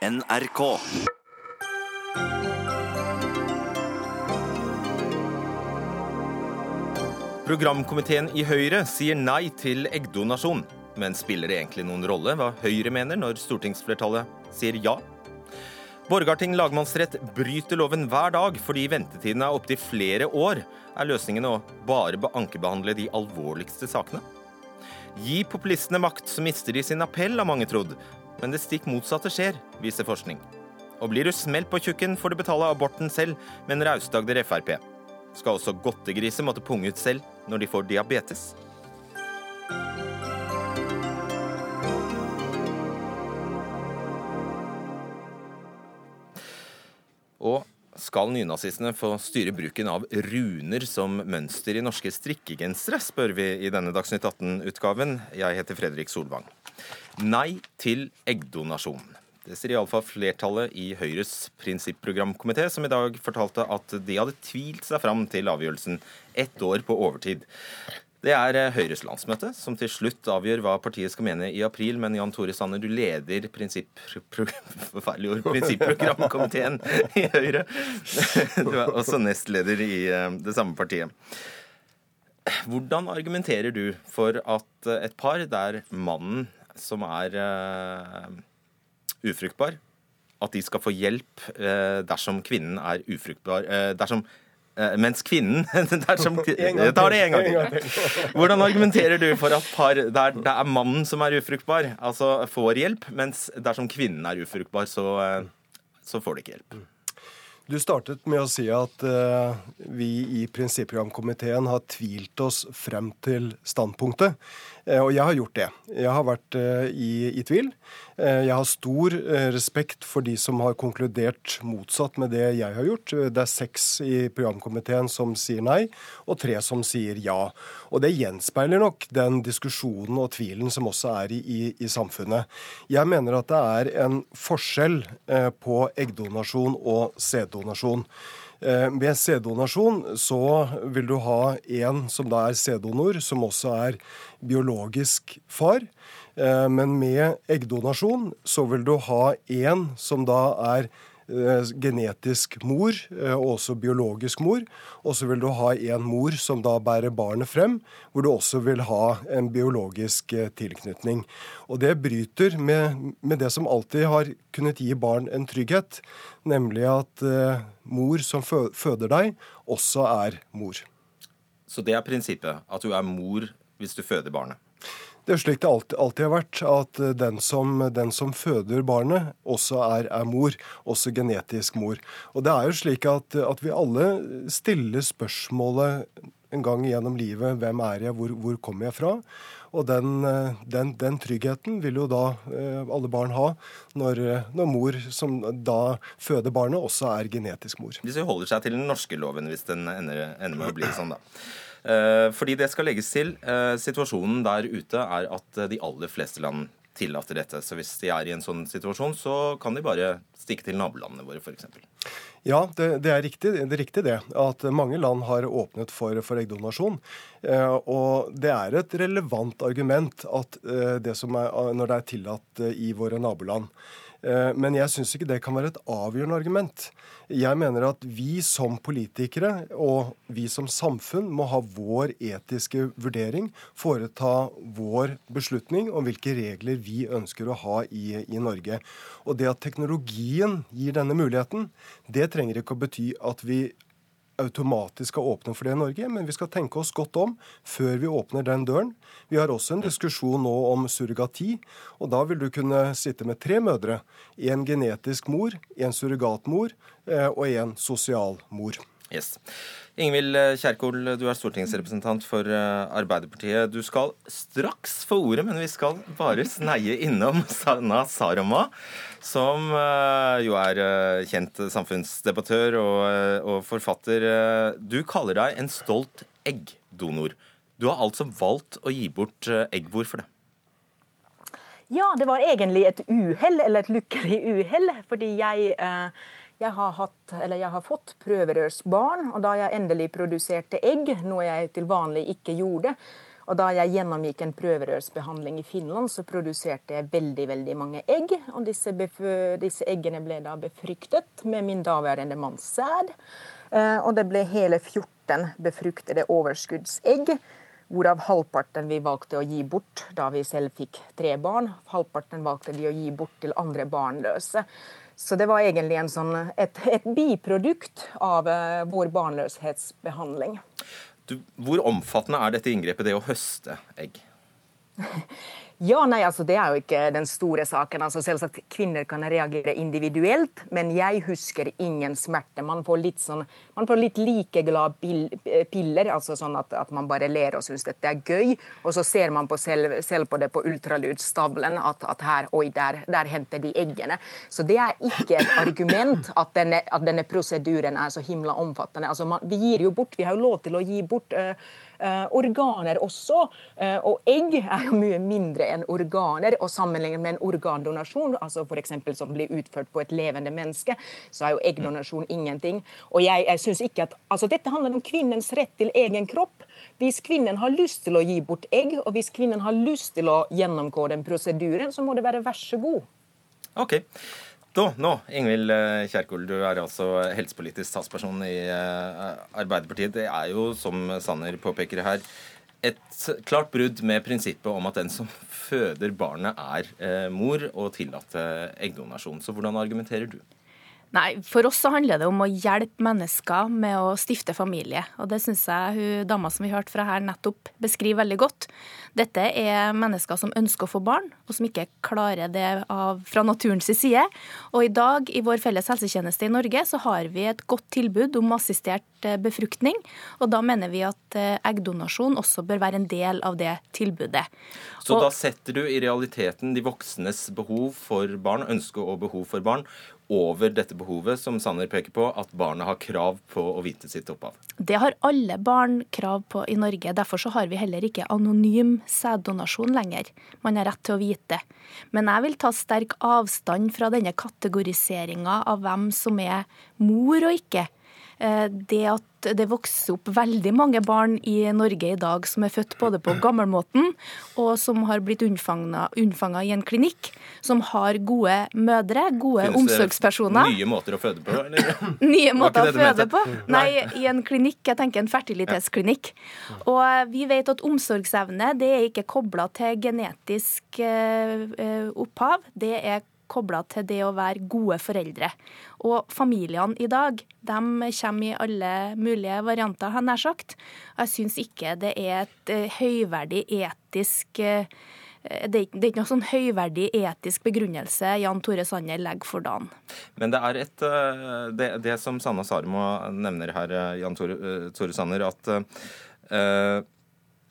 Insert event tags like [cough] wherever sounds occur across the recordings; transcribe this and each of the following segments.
NRK. Programkomiteen i Høyre sier nei til eggdonasjon. Men spiller det egentlig noen rolle hva Høyre mener når stortingsflertallet sier ja? Borgarting lagmannsrett bryter loven hver dag fordi ventetiden er opptil flere år. Er løsningen å bare ankebehandle de alvorligste sakene? Gi populistene makt, så mister de sin appell, har mange trodd. Men det stikk motsatte skjer, viser forskning. Og blir du smelt på tjukken, får du betale aborten selv, med en rausdagder Frp. Skal også godtegriser måtte punge ut selv når de får diabetes? Og skal nynazistene få styre bruken av runer som mønster i norske strikkegensere, spør vi i denne Dagsnytt 18-utgaven. Jeg heter Fredrik Solvang. Nei til eggdonasjon. Det sier iallfall flertallet i Høyres prinsipprogramkomité, som i dag fortalte at de hadde tvilt seg fram til avgjørelsen ett år på overtid. Det er eh, Høyres landsmøte som til slutt avgjør hva partiet skal mene i april. Men Jan Tore Sanner, du leder [laughs] prinsipprogramkomiteen i Høyre. [laughs] Du er også nestleder i eh, det samme partiet. Hvordan argumenterer du for at et par der mannen som er uh, ufruktbar, at de skal få hjelp uh, dersom kvinnen er ufruktbar uh, dersom Eh, mens kvinnen [laughs] dersom, Jeg tar det en gang til. [laughs] Hvordan argumenterer du for at par der det er mannen som er ufruktbar, altså får hjelp, mens dersom kvinnen er ufruktbar, så, eh, så får de ikke hjelp? Du startet med å si at uh, vi i prinsipprogramkomiteen har tvilt oss frem til standpunktet. Uh, og jeg har gjort det. Jeg har vært uh, i, i, tvil. Jeg har stor respekt for de som har konkludert motsatt med det jeg har gjort. Det er seks i programkomiteen som sier nei, og tre som sier ja. Og det gjenspeiler nok den diskusjonen og tvilen som også er i, i, i samfunnet. Jeg mener at det er en forskjell på eggdonasjon og sæddonasjon. Med sæddonasjon så vil du ha en som da er sæddonor, som også er biologisk far. Eh, men med eggdonasjon så vil du ha en som da er eh, genetisk mor, eh, og også biologisk mor. Og så vil du ha en mor som da bærer barnet frem, hvor du også vil ha en biologisk tilknytning. Og det bryter med, med det som alltid har kunnet gi barn en trygghet, nemlig at mor som føder deg, også er mor. Så det er prinsippet, at du er mor hvis du føder barnet? Det er slik det alltid, alltid har vært, at den som, den som føder barnet, også er, er, mor. Også genetisk mor. Og det er jo slik at, at vi alle stiller spørsmålet en gang gjennom livet hvem er jeg, hvor, hvor kommer jeg fra? Og den, den, den, tryggheten vil jo da eh, alle barn ha når, når, mor som da føder barnet, også er genetisk mor. Hvis vi holder seg til den norske loven, hvis den ender, ender med å bli sånn, da. Eh, fordi det skal legges til. Eh, situasjonen der ute er at de aller fleste land tillater dette. Så hvis de er i en sånn situasjon, så kan de bare stikke til nabolandene våre, f.eks. Ja, det, det, er riktig, det, er riktig det. At mange land har åpnet for, for eggdonasjon. Eh, og det er et relevant argument at det som er, når det er tillatt i våre naboland. Eh, men jeg syns ikke det kan være et avgjørende argument. Jeg mener at vi som politikere og vi som samfunn må ha vår etiske vurdering, foreta vår beslutning om hvilke regler vi ønsker å ha i, i Norge. Og det at teknologien gir denne muligheten, det trenger ikke å bety at vi automatisk skal åpne for det i Norge, men vi skal tenke oss godt om før vi åpner den døren. Vi har også en diskusjon nå om surrogati, og da vil du kunne sitte med tre mødre. En genetisk mor, en surrogatmor eh, og en sosial mor. Yes. Ingvild Kjerkol, du er stortingsrepresentant for eh, Arbeiderpartiet. Du skal straks få ordet, men vi skal bare sneie innom [laughs] Sana Saroma, som eh, jo er eh, kjent samfunnsdebattør og, og forfatter. Du kaller deg en stolt eggdonor. Du har altså valgt å gi bort egg. Hvorfor det? Ja, det var egentlig et uhell, eller et lykkelig uhell. Fordi jeg eh, jeg har, hatt, jeg har fått prøverørsbarn, og da jeg endelig produserte egg, noe jeg til vanlig ikke gjorde, Og da jeg gjennomgikk en prøverørsbehandling i Finland, så produserte jeg veldig veldig mange egg. Og disse, disse eggene ble da befruktet med min daværende manns sæd. Eh, og det ble hele 14 befruktede overskuddsegg. Hvorav halvparten vi valgte å gi bort da vi selv fikk tre barn. Halvparten valgte vi å gi bort til andre barnløse. Så det var egentlig sånn, et, et, biprodukt av uh, vår barnløshetsbehandling. Du, hvor omfattende er dette inngrepet, det å høste egg? [laughs] Ja, nei, altså Det er jo ikke den store saken. altså Selvsagt Kvinner kan reagere individuelt, men jeg husker ingen smerte. Man får litt sånn, litt likeglad piller, altså sånn at, at man bare ler og syns dette er gøy. Og så ser man på selv, selv på det på ultralydstavlen at, at, her, oi, der, der henter de eggene. Så det er ikke et argument at denne, at denne prosedyren er så himla omfattende. Altså man, Vi gir jo bort, vi har jo lov til å gi bort uh, organer også, uh, og egg er jo mye mindre enn organer. Og sammenlignet med en organdonasjon, altså f.eks. som blir utført på et levende menneske, så er jo eggdonasjon ingenting. Og jeg, jeg synes ikke at, altså Dette handler om kvinnens rett til egen kropp. Hvis kvinnen har lyst til å gi bort egg, og hvis kvinnen har lyst til å gjennomgå den prosedyren, så må det være vær så god. Ok. Da, nå, Ingvild eh, Kjerkol, du er altså helsepolitisk statsperson i eh, Arbeiderpartiet. Det er jo, som Sanner påpeker her, et klart brudd med prinsippet om at den som føder barnet, er eh, mor, og tillate eggdonasjon. Så hvordan argumenterer du? Nei, For oss så handler det om å hjelpe mennesker med å stifte familie. Og det syns jeg hun dama som vi hørte fra her nettopp beskriver veldig godt. Dette er mennesker som ønsker å få barn, og som ikke klarer det av, fra naturens side. Og i dag i vår felles helsetjeneste i Norge så har vi et godt tilbud om assistert eh, befruktning. Og da mener vi at eh, eggdonasjon også bør være en del av det tilbudet. Så og, da setter du i realiteten de voksnes behov for barn, ønske og behov for barn, over dette behovet som Sanner peker på, at barnet har krav på å vite sitt opphav? Det har alle barn krav på i Norge. Derfor så har vi heller ikke anonym sæddonasjon lenger. Man har rett til å vite. Men jeg vil ta sterk avstand fra denne kategoriseringa av hvem som er mor og ikke. Eh, det at det vokser opp veldig mange barn i Norge i dag som er født både på gammelmåten og som har blitt unnfanga i en klinikk, som har gode mødre, gode Finnes omsorgspersoner. Nye måter å føde på? Eller? [laughs] nye måter å føde på? Nei, i en klinikk. Jeg tenker en fertilitetsklinikk. Og vi vet at omsorgsevne det er ikke kobla til genetisk eh, eh, opphav. Det er kobla til det å være gode foreldre. Og familiene i dag de kommer i alle mulige varianter, har nær sagt. Jeg syns ikke det er et uh, høyverdig etisk uh, det er, ikke, det er ikke noe sånn høyverdig etisk begrunnelse Jan Tore Sanner legger for dagen. Men det er et uh, det, det som Sanna Sarmo nevner her, Jan Tore, Tore Sanner, at uh,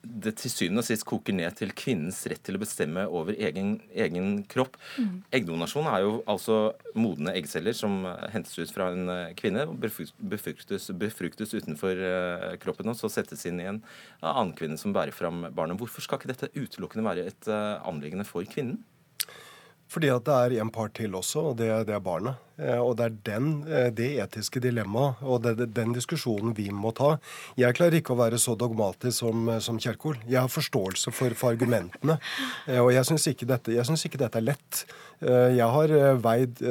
det til syvende og sist koker ned til kvinnens rett til å bestemme over egen, egen kropp. Mm. Eggdonasjon er jo altså modne eggceller som hentes ut fra en eh, kvinne, befruktes, befruktes utenfor uh, kroppen og så settes inn i en annen kvinne som bærer fram barnet. Hvorfor skal ikke dette utelukkende være et uh, anliggende for kvinnen? Fordi at det er en part til også, og det, det er barnet. Eh, og det er den, eh, det etiske dilemmaet og det, den diskusjonen vi må ta. Jeg klarer ikke å være så dogmatisk som, eh, som Kjerkol. Jeg har forståelse for, for argumentene. Og jeg syns ikke, ikke, dette er lett. Jeg har veid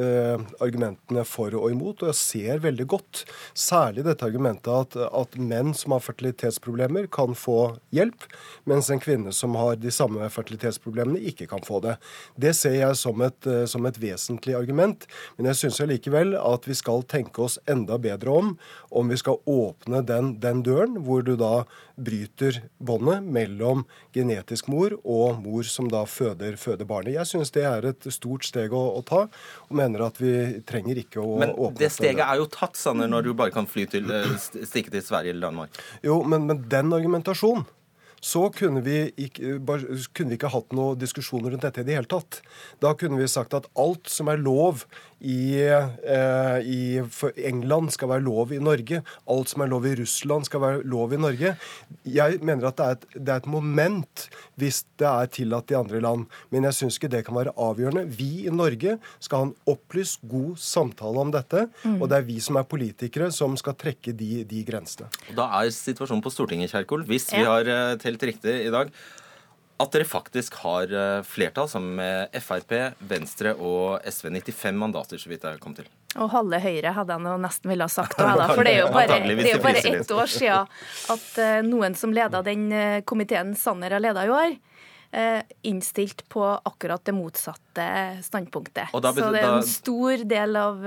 argumentene for og imot, og jeg ser veldig godt særlig dette argumentet at, at menn som har fertilitetsproblemer, kan få hjelp, mens en kvinne som har de samme fertilitetsproblemene, ikke kan få det. Det ser jeg som et, som et vesentlig argument. men jeg syns allikevel likevel at vi skal tenke oss enda bedre om om vi skal åpne den, den døren hvor du da bryter båndet mellom genetisk mor og mor som da føder, føder barnet. Jeg syns det er et stort steg å, å, ta, og mener at vi trenger ikke å men åpne Men det steget er jo tatt, Sanner, når du bare kan fly til, eh, stikke til Sverige eller Danmark. Jo, men, men den argumentasjonen så kunne vi, ikke, kunne vi ikke hatt noen diskusjoner rundt dette i det hele tatt. Da kunne vi sagt at alt som er lov i, eh, i England skal være lov i Norge. Alt som er lov i Russland skal være lov i Norge. Jeg mener at det er et, det er et moment hvis det er tillatt i andre land. Men jeg syns ikke det kan være avgjørende. Vi i Norge skal ha en opplyst, god samtale om dette. Mm. Og det er vi som er politikere som skal trekke de, de grensene. Da er situasjonen på Stortinget, Kjerkol, hvis vi har eh, telt riktig i dag at dere faktisk har eh, flertall sammen med Frp, Venstre og SV. 95 mandater, så vidt jeg kom til. Og halve Høyre hadde jeg nå nesten ville ha sagt. [laughs] For det er jo bare, det er bare ett år siden at eh, noen som leda den eh, komiteen Sanner har leda i år, innstilt på akkurat det motsatte standpunktet. Da, så det er en stor del av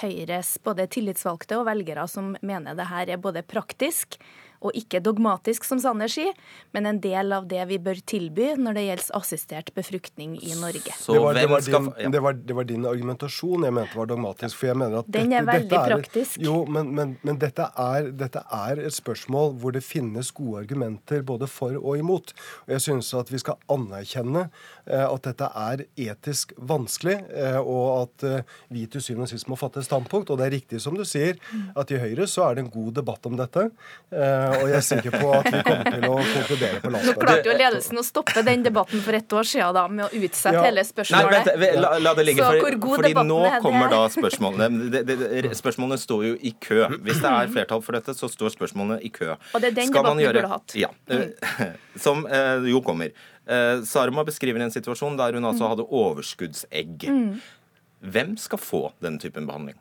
Høyres både tillitsvalgte og velgere som mener det her er både praktisk og ikke dogmatisk, som Sanner sier, men en del av det vi bør tilby når det gjelder assistert befruktning i Norge. Så det, var, det, var din, det, var, det, var, din, argumentasjon jeg mente var dogmatisk. for jeg mener at Den dette, er veldig er, praktisk. Jo, men, men, men dette, er, dette, er, et spørsmål hvor det finnes gode argumenter både for og imot. Og jeg synes at vi skal anerkjenne eh, at dette er etisk vanskelig, eh, og at eh, vi til syvende og sist må fatte standpunkt. Og det er riktig som du sier, at i Høyre så er det en god debatt om dette. Eh, og jeg er sikker på at vi kommer til å konkludere på landsmøtet. Nå klarte jo ledelsen å stoppe den debatten for et år siden da, med å utsette ja. hele spørsmålet. Nei, vent, la, la, det ligge, for, fordi nå kommer da spørsmålene. Det, det, spørsmålene står jo i kø. Hvis det er flertall for dette, så står spørsmålene i kø. Og det er den Skal debatten vi burde hatt. Ja. Som eh, jo kommer. Eh, Sarma beskriver en situasjon der hun altså hadde overskuddsegg. Mm. Hvem skal få den typen behandling?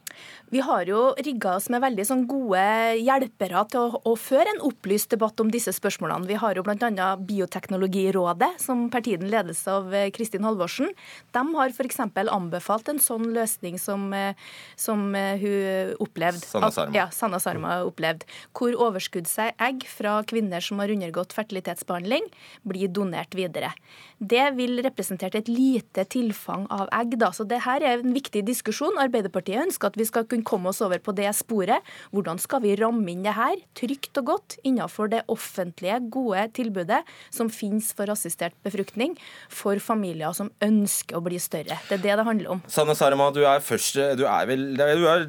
Vi har jo rigga oss med veldig sånn gode hjelpere til å, å, føre en opplyst debatt om disse spørsmålene. Vi har jo bl.a. Bioteknologirådet, som per tiden ledes av eh, Kristin Halvorsen. De har f.eks. anbefalt en sånn løsning som, eh, som eh, hun opplevde. Sanna Sarma. Ja, Sanna Sarma opplevd. Hvor overskuddsegg fra kvinner som har undergått fertilitetsbehandling, blir donert videre. Det vil representere et lite tilfang av egg. Da. Så det her er en viktig diskusjon. Arbeiderpartiet ønsker at vi skal kunne komme oss over på det sporet. Hvordan skal vi ramme inn det her trygt og godt innenfor det offentlige, gode tilbudet som finnes for assistert befruktning for familier som ønsker å bli større. Det er det det handler om. Sanne Sarma, du er, først, du er vel du er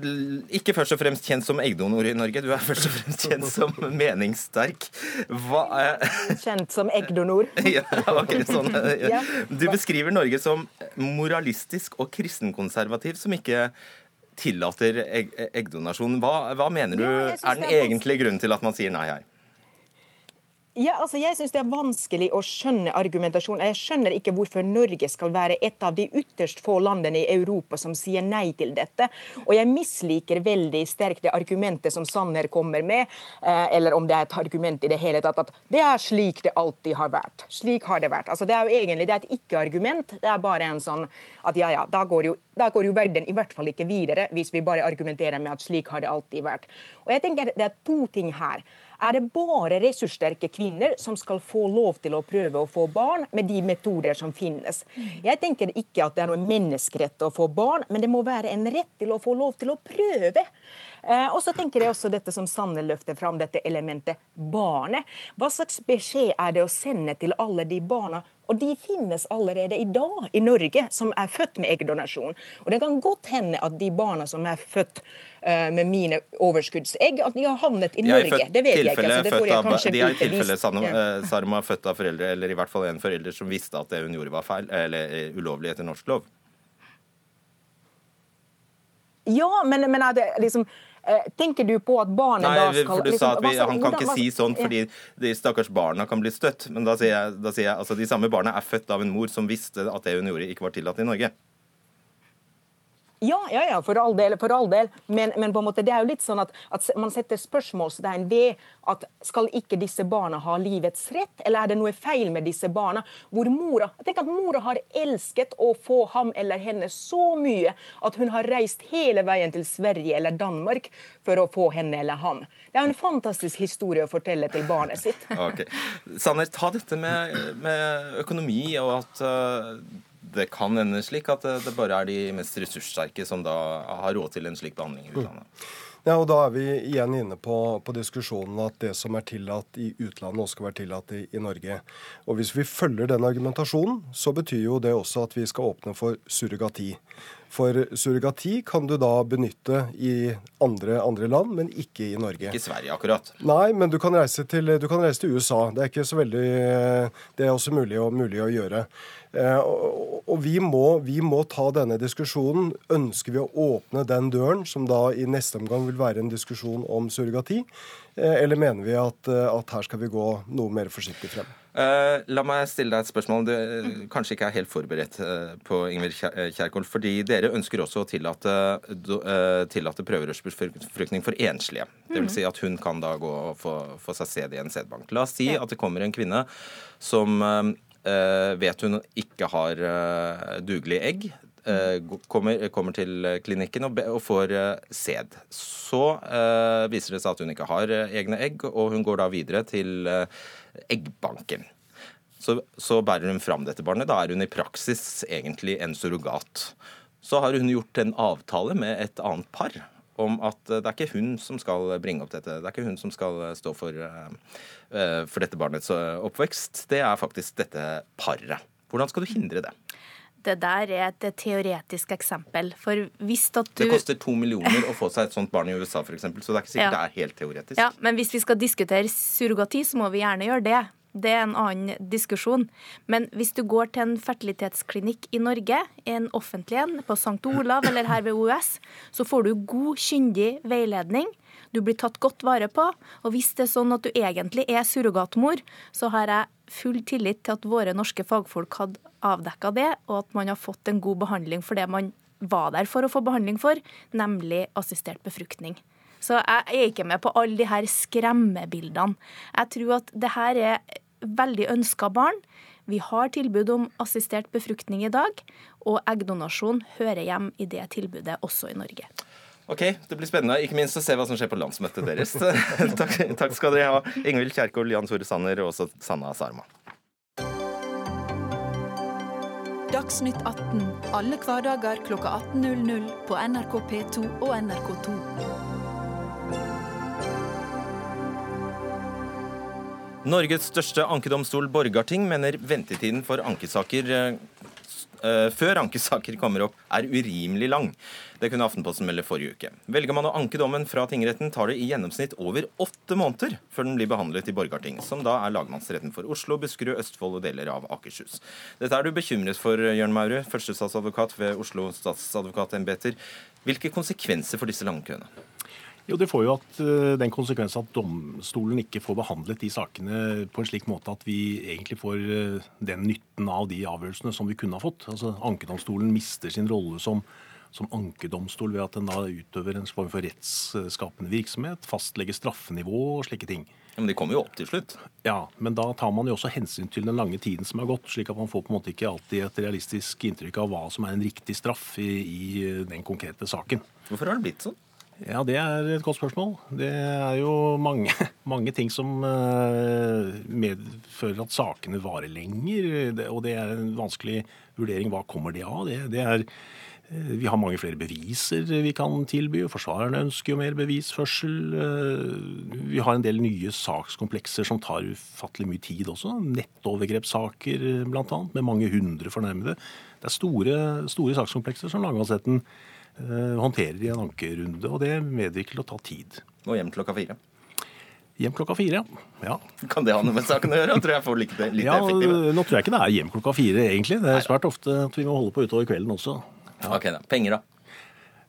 ikke først og fremst kjent som eggdonor i Norge, du er først og fremst kjent som meningssterk. Hva er Kjent som eggdonor. [laughs] ja, okay, sånn. Du beskriver Norge som moralistisk og kristenkonservativ, som ikke tillater egg eggdonasjon. Hva, hva, mener du ja, er den egentlige grunnen til at man sier nei her? Ja, altså jeg syns det er vanskelig å skjønne argumentasjonen. Jeg skjønner ikke hvorfor Norge skal være et av de ytterst få landene i Europa som sier nei til dette. Og jeg misliker veldig sterkt det argumentet som Sanner kommer med, eh, eller om det er et argument i det hele tatt, at det er slik det alltid har vært. Slik har det vært. Altså Det er jo egentlig det er et ikke-argument. Det er bare en sånn at ja ja, da går, jo, da går jo verden i hvert fall ikke videre hvis vi bare argumenterer med at slik har det alltid vært. Og jeg tenker Det er to ting her. Er det bare ressurssterke kvinner som skal få lov til å prøve å få barn med de metoder som finnes? Jeg tenker ikke at det er noe menneskerett å få barn, men det må være en rett til å få lov til å prøve. Eh, og så tenker jeg også dette som Sanne løfter fram, dette elementet barnet. Hva slags beskjed er det å sende til alle de barna og de finnes allerede i dag i Norge, som er født med eggdonasjon. Og det kan godt hende at de barna som er født med mine overskuddsegg, at de har havnet i Norge. Det vet jeg ikke. Altså, det får jeg kanskje de er i tilfelle Sarma ja. født av foreldre, eller i hvert fall en forelder som visste at det hun gjorde var feil, eller eh, ulovlig etter norsk lov. Ja, men, men er det liksom Eh, tenker du på at barnet Nei, da skal for du sa at vi, Han kan ikke si sånn fordi de stakkars barna kan bli støtt. Men da sier jeg, da sier jeg altså de samme barna er født av en mor som visste at det hun gjorde, ikke var tillatt i Norge. Ja, ja, ja, for all del. For all del. Men, men, på en måte, det er jo litt sånn at, at man setter spørsmålstegn ved at skal ikke disse barna ha livets rett, eller er det noe feil med disse barna? Hvor mora jeg tenker at mora har elsket å få ham eller henne så mye at hun har reist hele veien til Sverige eller Danmark for å få henne eller ham. Det er en fantastisk historie å fortelle til barnet sitt. [laughs] Okay. Sanner, ta dette med, med økonomi og at uh det kan ende slik at det bare er de mest ressurssterke som da har råd til en slik behandling i utlandet. Mm. Ja, og Da er vi igjen inne på, på, diskusjonen at det som er tillatt i utlandet, også skal være tillatt i, i, Norge. Og Hvis vi følger den argumentasjonen, så betyr jo det også at vi skal åpne for surrogati. For surrogati kan du da benytte i andre, andre land, men ikke i Norge. Ikke Sverige, akkurat. Nei, men du kan reise til, du kan reise til USA. Det er ikke så veldig Det er også mulig, mulig å gjøre. Eh, og vi må, vi må, ta denne diskusjonen. Ønsker vi å åpne den døren, som da i neste omgang vil være en diskusjon om surrogati? Eh, eller mener vi at, at her skal vi gå noe mer forsiktig frem? Uh, la meg stille deg et spørsmål du kanskje ikke er helt forberedt uh, på, Ingvild Kjerkol. fordi dere ønsker også å tillate, uh, tillate prøverørsbefruktning for enslige. Dvs. Si at hun kan da gå og få, få seg sæd i en sædbank. La oss si at det kommer en kvinne som vet hun ikke har dugelig egg. Kommer, kommer, til klinikken og, og får sæd. Så viser det seg at hun ikke har egne egg, og hun går da videre til eggbanken. Så, så, bærer hun fram dette barnet. Da er hun i praksis egentlig en surrogat. Så har hun gjort en avtale med et annet par om at det er ikke hun som skal bringe opp dette. Det er ikke hun som skal stå for, uh, for dette barnets oppvekst. Det er faktisk dette paret. Hvordan skal du hindre det? Det der er et teoretisk eksempel. For hvis at du Det koster to millioner å få seg et sånt barn i USA, f.eks., så det er ikke sikkert ja. det er helt teoretisk. Ja, Men hvis vi skal diskutere surrogati, så må vi gjerne gjøre det. Det er en annen diskusjon. Men hvis du går til en fertilitetsklinikk i Norge, en offentlig en, på St. Olav eller her ved OUS, så får du god, kyndig veiledning. Du blir tatt godt vare på. Og hvis det er sånn at du egentlig er surrogatmor, så har jeg full tillit til at våre norske fagfolk hadde avdekka det, og at man har fått en god behandling for det man var der for å få behandling for, nemlig assistert befruktning. Så jeg er ikke med på alle de her skremmebildene. Jeg tror at det her er veldig ønska barn. Vi har tilbud om assistert befruktning i dag, og eggdonasjon hører hjem i det tilbudet også i Norge. Ok, Det blir spennende, ikke minst å se hva som skjer på landsmøtet deres. [laughs] takk, takk, skal dere ha, Ingvild Kjerkol, Jan Tore Sanner og også Sanna Sarma. Dagsnytt 18 alle hverdager kl 18.00 på NRK P2 og NRK2. Norges største ankedomstol, Borgarting, mener ventetiden for ankesaker uh, før ankesaker kommer opp, er urimelig lang. Det kunne Aftenposten melde forrige uke. Velger man å anke dommen fra tingretten, tar det i gjennomsnitt over åtte måneder før den blir behandlet i Borgarting, som da er lagmannsretten for Oslo, Buskerud, Østfold og deler av Akershus. Dette er du bekymret for, Jørn Maurud, førstestatsadvokat ved Oslo statsadvokatembeter. Hvilke konsekvenser for disse lange køene? Jo, Det får jo at, uh, den konsekvens at domstolen ikke får behandlet de sakene på en slik måte at vi egentlig får uh, den nytten av de avgjørelsene som vi kunne ha fått. Altså, Ankedomstolen mister sin rolle som, som ankedomstol ved at den da utøver en form for rettsskapende virksomhet, fastlegger straffenivå og slike ting. Men de kommer jo opp til slutt? Ja, men da tar man jo også hensyn til den lange tiden som har gått, slik at man får på en måte ikke alltid et realistisk inntrykk av hva som er en riktig straff i, i den konkrete saken. Hvorfor har det blitt sånn? Ja, Det er et godt spørsmål. Det er jo mange, [laughs] mange ting som eh, medfører at sakene varer lenger. Og det er en vanskelig vurdering. Hva kommer det av? Det, det er, eh, vi har mange flere beviser vi kan tilby. Forsvarerne ønsker jo mer bevisførsel. Eh, vi har en del nye sakskomplekser som tar ufattelig mye tid også. Nettovergrepssaker bl.a., med mange hundre fornærmede. Det er store, store sakskomplekser som lagmannsretten håndterer i en ankerunde. Og det medvirker til å ta tid. Og hjem klokka fire? Hjem klokka fire, ja. [laughs] Kan det ha noe med saken å gjøre? Jeg tror jeg får litt, litt ja, effektive. Nå tror jeg ikke det er hjem klokka fire, egentlig. Det er svært ofte at vi må holde på utover kvelden også. Ja. Ok da. Penger, da?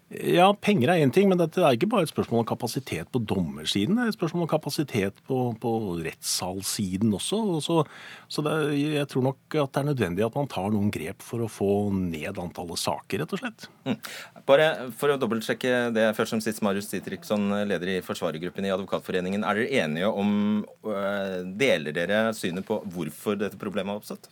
Ja, penger er én ting, men dette er ikke bare et spørsmål om kapasitet på dommersiden. Det er et spørsmål om kapasitet på, på rettssalssiden også. Så, så det, jeg tror nok at det er nødvendig at man tar noen grep for å få ned antallet saker, rett og slett. Mm. Bare for å dobbeltsjekke det først som sist, Marius Ditriksson, leder i forsvarergruppen i Advokatforeningen. Er dere enige om øh, Deler dere synet på hvorfor dette problemet har oppstått?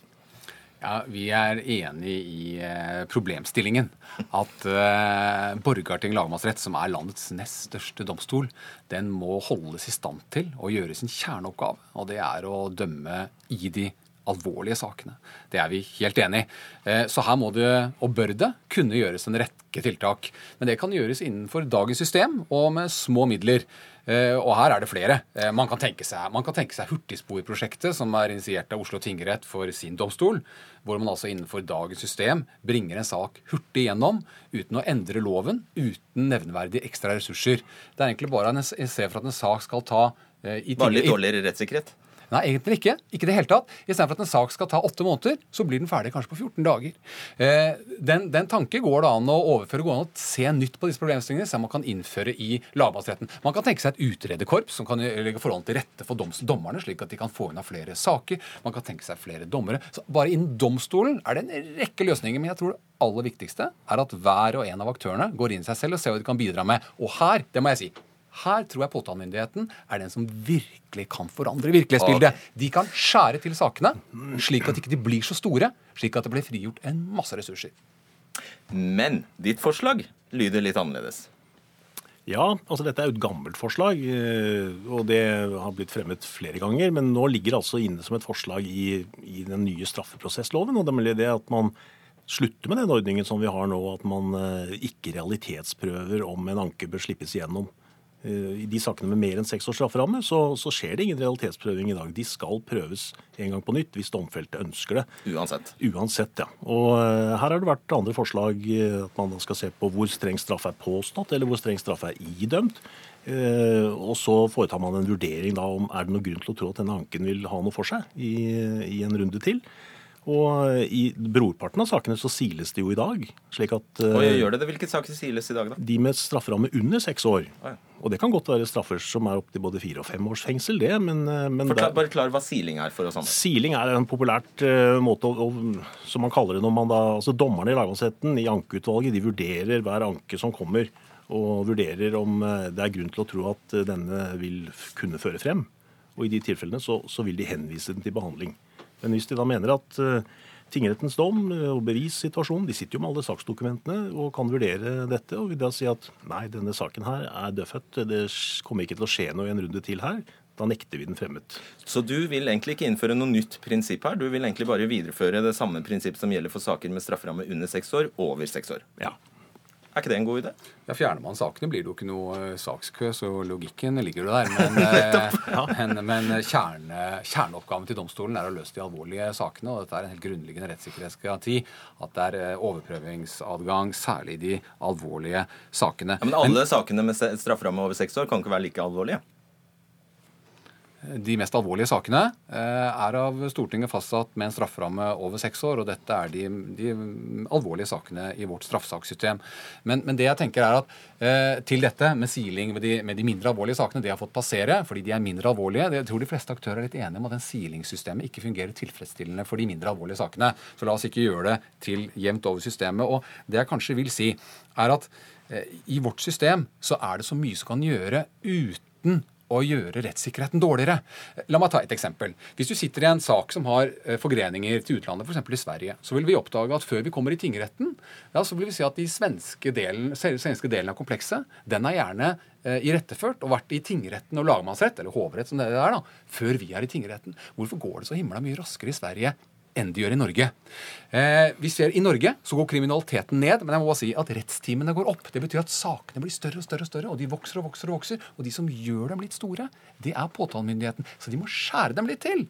Ja, Vi er enig i eh, problemstillingen. At eh, Borgarting lagmannsrett, som er landets nest største domstol, den må holdes i stand til å gjøre sin kjerneoppgave. Og det er å dømme i de alvorlige sakene. Det er vi helt enig i. Eh, så her må det, og bør det, kunne gjøres en rekke tiltak. Men det kan gjøres innenfor dagens system og med små midler. Eh, og her er det flere. Eh, man kan tenke seg, man kan tenke seg Hurtigsporprosjektet, som er initiert av Oslo tingrett for sin domstol. Hvor man altså innenfor dagens system bringer en sak hurtig gjennom uten å endre loven, uten nevneverdige ekstra ressurser. Det er egentlig bare en se for at en sak skal ta i Bare litt dårligere rettssikkerhet? Nei, egentlig ikke. Ikke det hele tatt. Istedenfor at en sak skal ta åtte måneder, så blir den ferdig kanskje på 14 dager. Eh, den, den tanke går det an å overføre, går an å se nytt på disse problemstillingene, som man kan innføre i lagmannsretten. Man kan tenke seg et utrederkorps som kan legge forholdene til rette for dommerne, slik at de kan få unna flere saker. Man kan tenke seg flere dommere. Så bare innen domstolen er det en rekke løsninger. Men jeg tror det aller viktigste er at hver og en av aktørene går inn i seg selv og ser hva de kan bidra med. Og her, det må jeg si, her tror jeg påtalemyndigheten er den som virkelig kan forandre virkelighetsbildet. De kan skjære til sakene slik at de ikke blir så store, slik at det blir frigjort en masse ressurser. Men ditt forslag lyder litt annerledes. Ja, altså dette er jo et gammelt forslag, eh, og det har blitt fremmet flere ganger. Men nå ligger det altså inne som et forslag i, i den nye straffeprosessloven. og det er det at man slutter med den ordningen som vi har nå, at man eh, ikke realitetsprøver om en anke bør slippes igjennom. Eh, I de sakene med mer enn seks års strafferamme så, så, skjer det ingen realitetsprøving i dag. De skal prøves en gang på nytt hvis domfelte ønsker det. Uansett. Uansett, ja. Og uh, her har det vært andre forslag. Uh, at man skal se på hvor streng straff er påstått, eller hvor streng straff er idømt. Og så foretar man en vurdering da om er det noen grunn til å tro at denne anken vil ha noe for seg i, i en runde til. Og i brorparten av sakene så siles det jo i dag. slik at... Og gjør det det? Hvilke saker siles i dag, da? De med strafferamme under seks år. Ah, ja. Og det kan godt være straffer som er opptil både fire og fem års fengsel, det. Men, eh, men Forklar, bare klar hva siling er for oss andre. Siling er en populært uh, måte å, som man kaller det når man da altså Dommerne i lagmannsretten, i ankeutvalget, de vurderer hver anke som kommer. Og vurderer om det er grunn til å tro at denne vil kunne føre frem. Og i de tilfellene så, så vil de henvise den til behandling. Men hvis de da mener at uh, tingrettens dom eh, og bevissituasjonen De sitter jo med alle saksdokumentene og kan vurdere dette, og vil da si at nei, denne saken her er dødfødt, det kommer ikke til å skje noe i en runde til her. Da nekter vi den fremmet. Så du vil egentlig ikke innføre noe nytt prinsipp her? Du vil egentlig bare videreføre det samme prinsipp som gjelder for saker med strafferamme under seks år, over seks år? Ja. Er ikke det en god idé? Ja, Fjerner man sakene, blir det jo ikke noe uh, sakskø, så logikken ligger jo der. Men, [laughs] uh, men, men kjerne, kjerneoppgaven til domstolen er å løse de alvorlige sakene. Og dette er en helt grunnleggende rettssikkerhetsgaranti. At det er overprøvingsadgang, særlig i de alvorlige sakene. Ja, men alle men, sakene med strafferamme over seks år kan ikke være like alvorlige? De mest alvorlige sakene eh, er av Stortinget fastsatt med en strafferamme over seks år. og Dette er de, de alvorlige sakene i vårt straffesakssystem. Men, men, det jeg tenker er at eh, til dette med siling med de, med de, mindre alvorlige sakene, det har fått passere fordi de er mindre alvorlige. Jeg tror de fleste aktører er litt enige om at den silingssystemet ikke fungerer tilfredsstillende for de mindre alvorlige sakene. Så la oss ikke gjøre det til jevnt over systemet. Og det jeg kanskje vil si, er at eh, i vårt system så er det så mye som kan gjøre uten å gjøre rettssikkerheten dårligere. La meg ta et eksempel. Hvis du sitter i en sak som har eh, forgreninger til utlandet, f.eks. i Sverige, så vil vi oppdage at før vi kommer i tingretten, ja, så vil vi si at de svenske delen, svenske delen av komplekset, den er gjerne eh, iretteført og vært i tingretten og lagmannsrett, eller hovrett som det er, da, før vi er i tingretten. Hvorfor går det så himla mye raskere i Sverige enn de gjør i Norge. Eh, vi ser I Norge så går kriminaliteten ned, men jeg må bare si at rettstimene går opp. Det betyr at sakene blir større og større, og større, og de vokser og vokser. Og vokser, og de som gjør dem litt store, det er påtalemyndigheten. Så de må skjære dem litt til.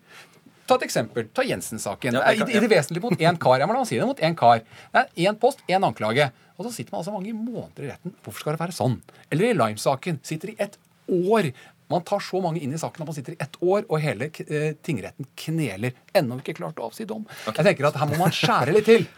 Ta et eksempel. Ta Jensen-saken. Ja, I, I, det vesentlige mot én kar. Jeg må la meg si det mot én kar. Det er Én post, én anklage. Og så sitter man altså mange måneder i retten. Hvorfor skal det være sånn? Eller i Lime-saken. Sitter i et år man tar så mange inn i saken at man sitter i ett år, og hele eh, tingretten kneler. Ennå ikke klart å avsi dom. Okay. Jeg tenker at her må man skjære litt til.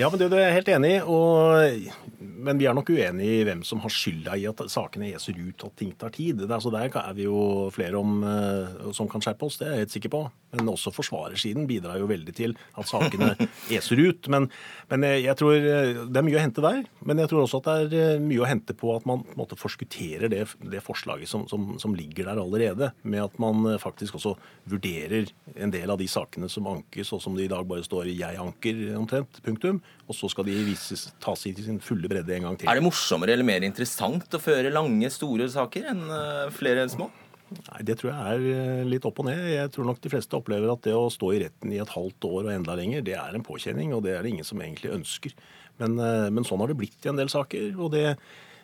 Ja, men det, er jeg helt enig i. Og, men vi er nok uenige i hvem som har skylda i at sakene eser ut og at ting tar tid. Det, altså Der er vi jo flere om, uh, som kan skjerpe oss, det er jeg helt sikker på. Men også forsvarersiden bidrar jo veldig til at sakene [laughs] eser ut. Men, men, jeg tror eh, det er mye å hente der. Men jeg tror også at det er eh, mye å hente på at man på måte forskutterer det, det forslaget som, som, som, ligger der allerede. Med at man faktisk også vurderer en del av de sakene som ankes, og som det i dag bare står 'jeg anker' omtrent. Punktum og så skal de vises, tas i sin fulle bredde en gang til. Er det morsommere eller mer interessant å føre lange, store saker enn flere enn små? Nei, Det tror jeg er eh, litt opp og ned. Jeg tror nok de fleste opplever at det å stå i retten i et halvt år og enda lenger, det er en påkjenning, og det er det ingen som egentlig ønsker. Men, eh, men sånn har det blitt i en del saker. og det, eh,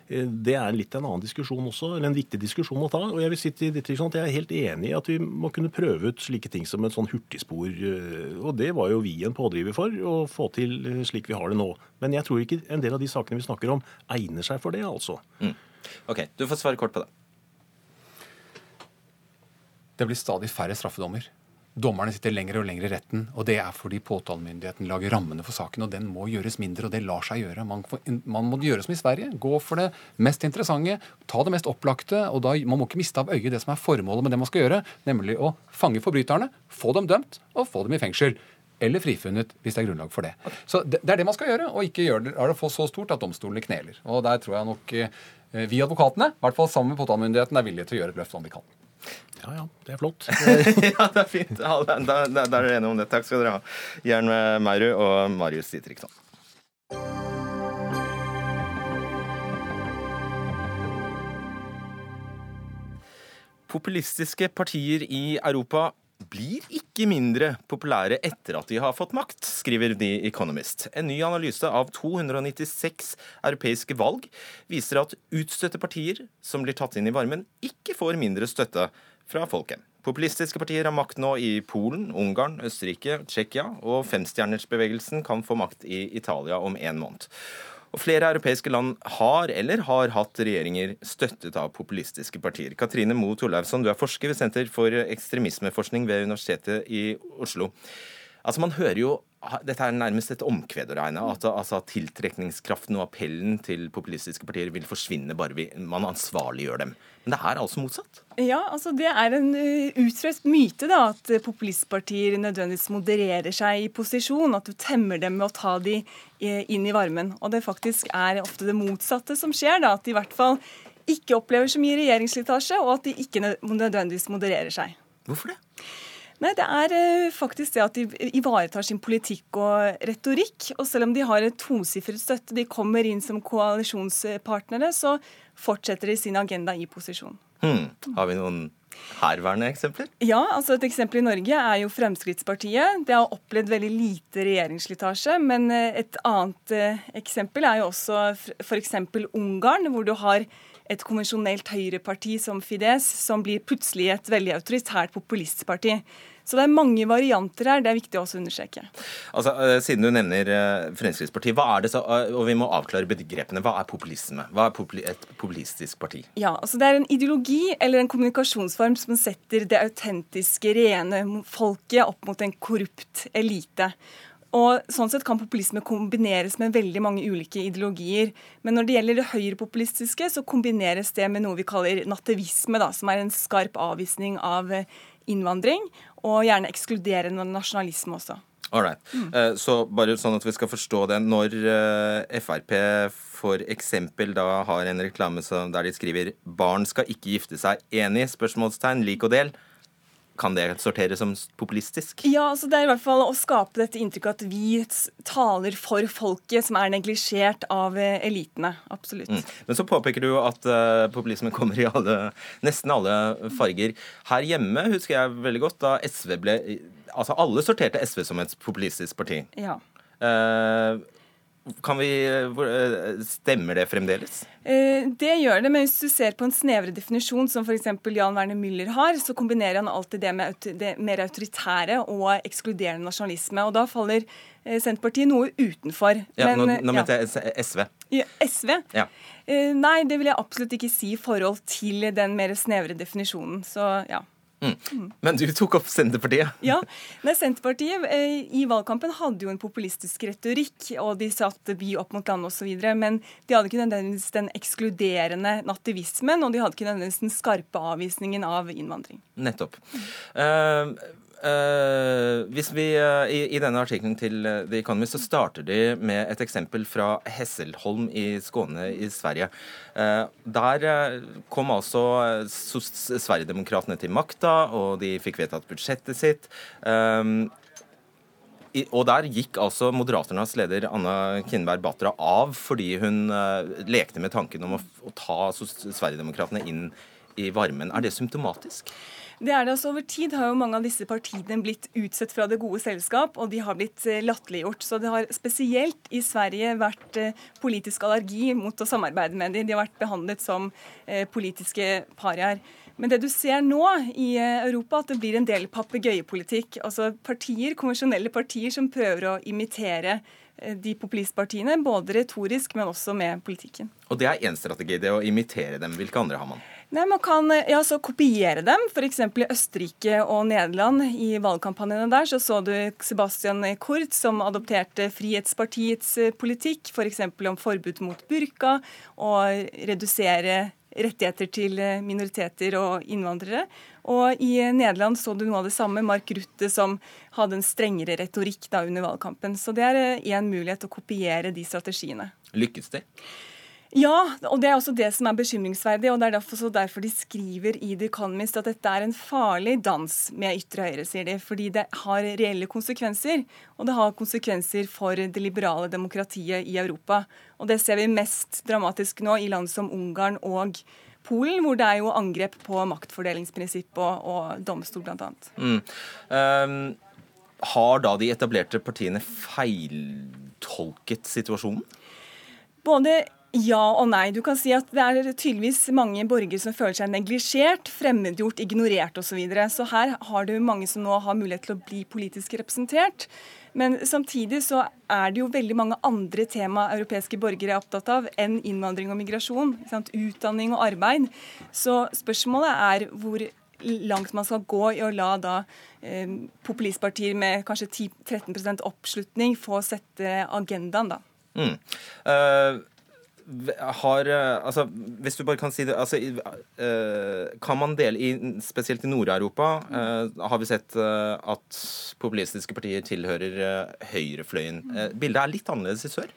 det er litt en annen diskusjon også, eller en viktig diskusjon å ta. og Jeg vil si til Dittrikson at jeg er helt enig i at vi må kunne prøve ut slike ting som et sånn hurtigspor. eh, Og det var jo vi en pådriver for, å få til eh, slik vi har det nå. Men jeg tror ikke en del av de sakene vi snakker om, egner seg for det, altså. Ok, Du får svare kort på det. Det blir stadig færre straffedommer. Dommerne sitter lenger og lenger i retten, og det er fordi påtalemyndigheten lager rammene for saken, og den må gjøres mindre, og det lar seg gjøre. Man, man må gjøre som i Sverige. Gå for det mest interessante, ta det mest opplagte, og da, man må ikke miste av øye det som er formålet med det man skal gjøre, nemlig å fange forbryterne, få dem dømt og få dem i fengsel. Eller frifunnet, hvis det er grunnlag for det. Så det, det er det man skal gjøre, og ikke gjøre det, er det så stort at domstolene kneler. Og der tror jeg nok eh, vi advokatene, i hvert fall sammen med påtalemyndigheten, er villige til å gjøre et løft om vi kan. Ja ja, det er flott. [laughs] ja, det er fint. Ja, da, da, da er dere enige om det. Takk skal dere ha. Jern Maurud og Marius Ditriksson. Populistiske partier i Europa blir ikke mindre populære etter at de har fått makt, skriver The Economist. En ny analyse av 296 europeiske valg viser at utstøtte partier som blir tatt inn i varmen, ikke får mindre støtte fra folket. Populistiske partier har makt nå i Polen, Ungarn, Østerrike, Tsjekkia, og femstjernersbevegelsen kan få makt i Italia om en måned. Og flere europeiske land har eller har hatt regjeringer støttet av populistiske partier. Katrine Moe Torleifsson, du er forsker ved Senter for ekstremismeforskning ved Universitetet i Oslo. Altså Man hører jo dette er nærmest et omkved å regne. At altså, tiltrekningskraften og appellen til populistiske partier vil forsvinne bare vi, man ansvarliggjør dem. Men det er altså motsatt? Ja, altså det er en utrøst utstrøst myte da, at populistpartier nødvendigvis modererer seg i posisjon. At du temmer dem med å ta de inn i varmen. Og det faktisk er ofte det motsatte som skjer. da, At de i hvert fall ikke opplever så mye regjeringsslitasje, og at de ikke nødvendigvis modererer seg. Hvorfor det? Nei, Det er eh, faktisk det at de ivaretar sin politikk og retorikk. Og selv om de har et tosifret støtte, de kommer inn som koalisjonspartnere, så fortsetter de sin agenda i posisjon. Hmm. Har vi noen herværende eksempler? Ja, altså Et eksempel i Norge er jo Fremskrittspartiet. Det har opplevd veldig lite regjeringsslitasje. Men eh, et annet eh, eksempel er jo også f.eks. Ungarn, hvor du har et konvensjonelt høyreparti som Fides, som blir plutselig et veldig autoritært populistparti. Så det er mange varianter her. Det er viktig også å understreke. Altså, Siden du nevner Fremskrittspartiet, hva er det så, og vi må avklare begrepene. Hva er populisme? Hva er et populistisk parti? Ja, altså Det er en ideologi eller en kommunikasjonsform som setter det autentiske, rene folket opp mot en korrupt elite. Og sånn sett kan populisme kombineres med veldig mange ulike ideologier. Men når det gjelder det høyrepopulistiske, så kombineres det med noe vi kaller nativisme, da, som er en skarp avvisning av innvandring, og gjerne ekskluderende nasjonalisme også. Alright. Mm. Så bare sånn at vi skal forstå det. Når Frp f.eks. da har en reklame der de skriver 'Barn skal ikke gifte seg', enig? spørsmålstegn, lik og del. Kan det sorteres som populistisk? Ja, altså det er i hvert fall å skape dette inntrykket at vi taler for folket, som er neglisjert av elitene. Absolutt. Mm. Men så påpeker du at uh, populismen kommer i alle, nesten alle farger. Her hjemme husker jeg veldig godt da SV ble Altså alle sorterte SV som et populistisk parti. Ja. Uh, kan vi, Stemmer det fremdeles? Det gjør det, men hvis du ser på en snevre definisjon, som f.eks. Jan Werner Müller har, så kombinerer han alltid det med det mer autoritære og ekskluderende nasjonalisme. Og da faller Senterpartiet noe utenfor. Ja, men, nå, nå mente ja. jeg SV. Ja, SV? Ja. Nei, det vil jeg absolutt ikke si i forhold til den mer snevre definisjonen. Så ja. Mm. Men du tok opp Senterpartiet. Ja, Nei, Senterpartiet eh, i valgkampen hadde jo en populistisk retorikk, og de satte by opp mot land osv. Men de hadde ikke nødvendigvis den ekskluderende nativismen, og de hadde ikke nødvendigvis den skarpe avvisningen av innvandring. Nettopp. Uh, Uh, hvis vi, uh, i, i, denne artikkelen til uh, The Economist så starter de med et eksempel fra Hesselholm i Skåne i Sverige. der kom altså Sverigedemokraterna til makta, og de fikk vedtatt budsjettet sitt. I, og der gikk altså Moderaternas leder Anna Kinberg Batra av fordi hun lekte med tanken om å, å ta Sverigedemokraterna inn i varmen. Er det symptomatisk? Det er det altså Over tid har jo mange av disse partiene blitt utsett fra det gode selskap, og de har blitt eh, latterliggjort. Så det har spesielt i Sverige vært eh, politisk allergi mot å samarbeide med dem. De har vært behandlet som eh, politiske pariaer. Men det du ser nå i Europa, at det blir en del papegøyepolitikk. Altså partier, konvensjonelle partier som prøver å imitere de populistpartiene, både retorisk, men også med politikken. Og det er én strategi, det å imitere dem. Hvilke andre har man? Nei, Man kan ja, så kopiere dem. F.eks. i Østerrike og Nederland. I valgkampanjene der så, så du Sebastian Kurt som adopterte Frihetspartiets eh, politikk, f.eks. For om forbud mot burka og redusere rettigheter til eh, minoriteter og innvandrere. Og i Nederland så du noe av det samme. Mark Rutte som hadde en strengere retorikk da under valgkampen. Så det er én eh, mulighet å kopiere de strategiene. Lykkes det? Ja, og det er også det som er bekymringsverdig. og Det er derfor, derfor de skriver i The Economist at dette er en farlig dans med ytre høyre, sier de. Fordi det har reelle konsekvenser. Og det har konsekvenser for det liberale demokratiet i Europa. Og det ser vi mest dramatisk nå i land som Ungarn og Polen, hvor det er jo angrep på maktfordelingsprinsipp og, og domstol, bl.a. Mm. Um, har da de etablerte partiene feiltolket situasjonen? Både ja og nei. Du kan si at det er tydeligvis mange borgere som føler seg neglisjert, fremmedgjort, ignorert osv. Så, videre. så her har du mange som nå har mulighet til å bli politisk representert. Men samtidig så er det jo veldig mange andre tema europeiske borgere er opptatt av enn innvandring og migrasjon. Utdanning og arbeid. Så spørsmålet er hvor langt man skal gå i å la da eh, populistpartier med kanskje 10-13% oppslutning få sette agendaen, da. Mm. Uh, har eh, altså, Hvis du bare kan si det altså, uh, Kan man dele i, Spesielt i Nord-Europa uh, har vi sett at populistiske partier tilhører høyrefløyen. bildet er litt annerledes i sør?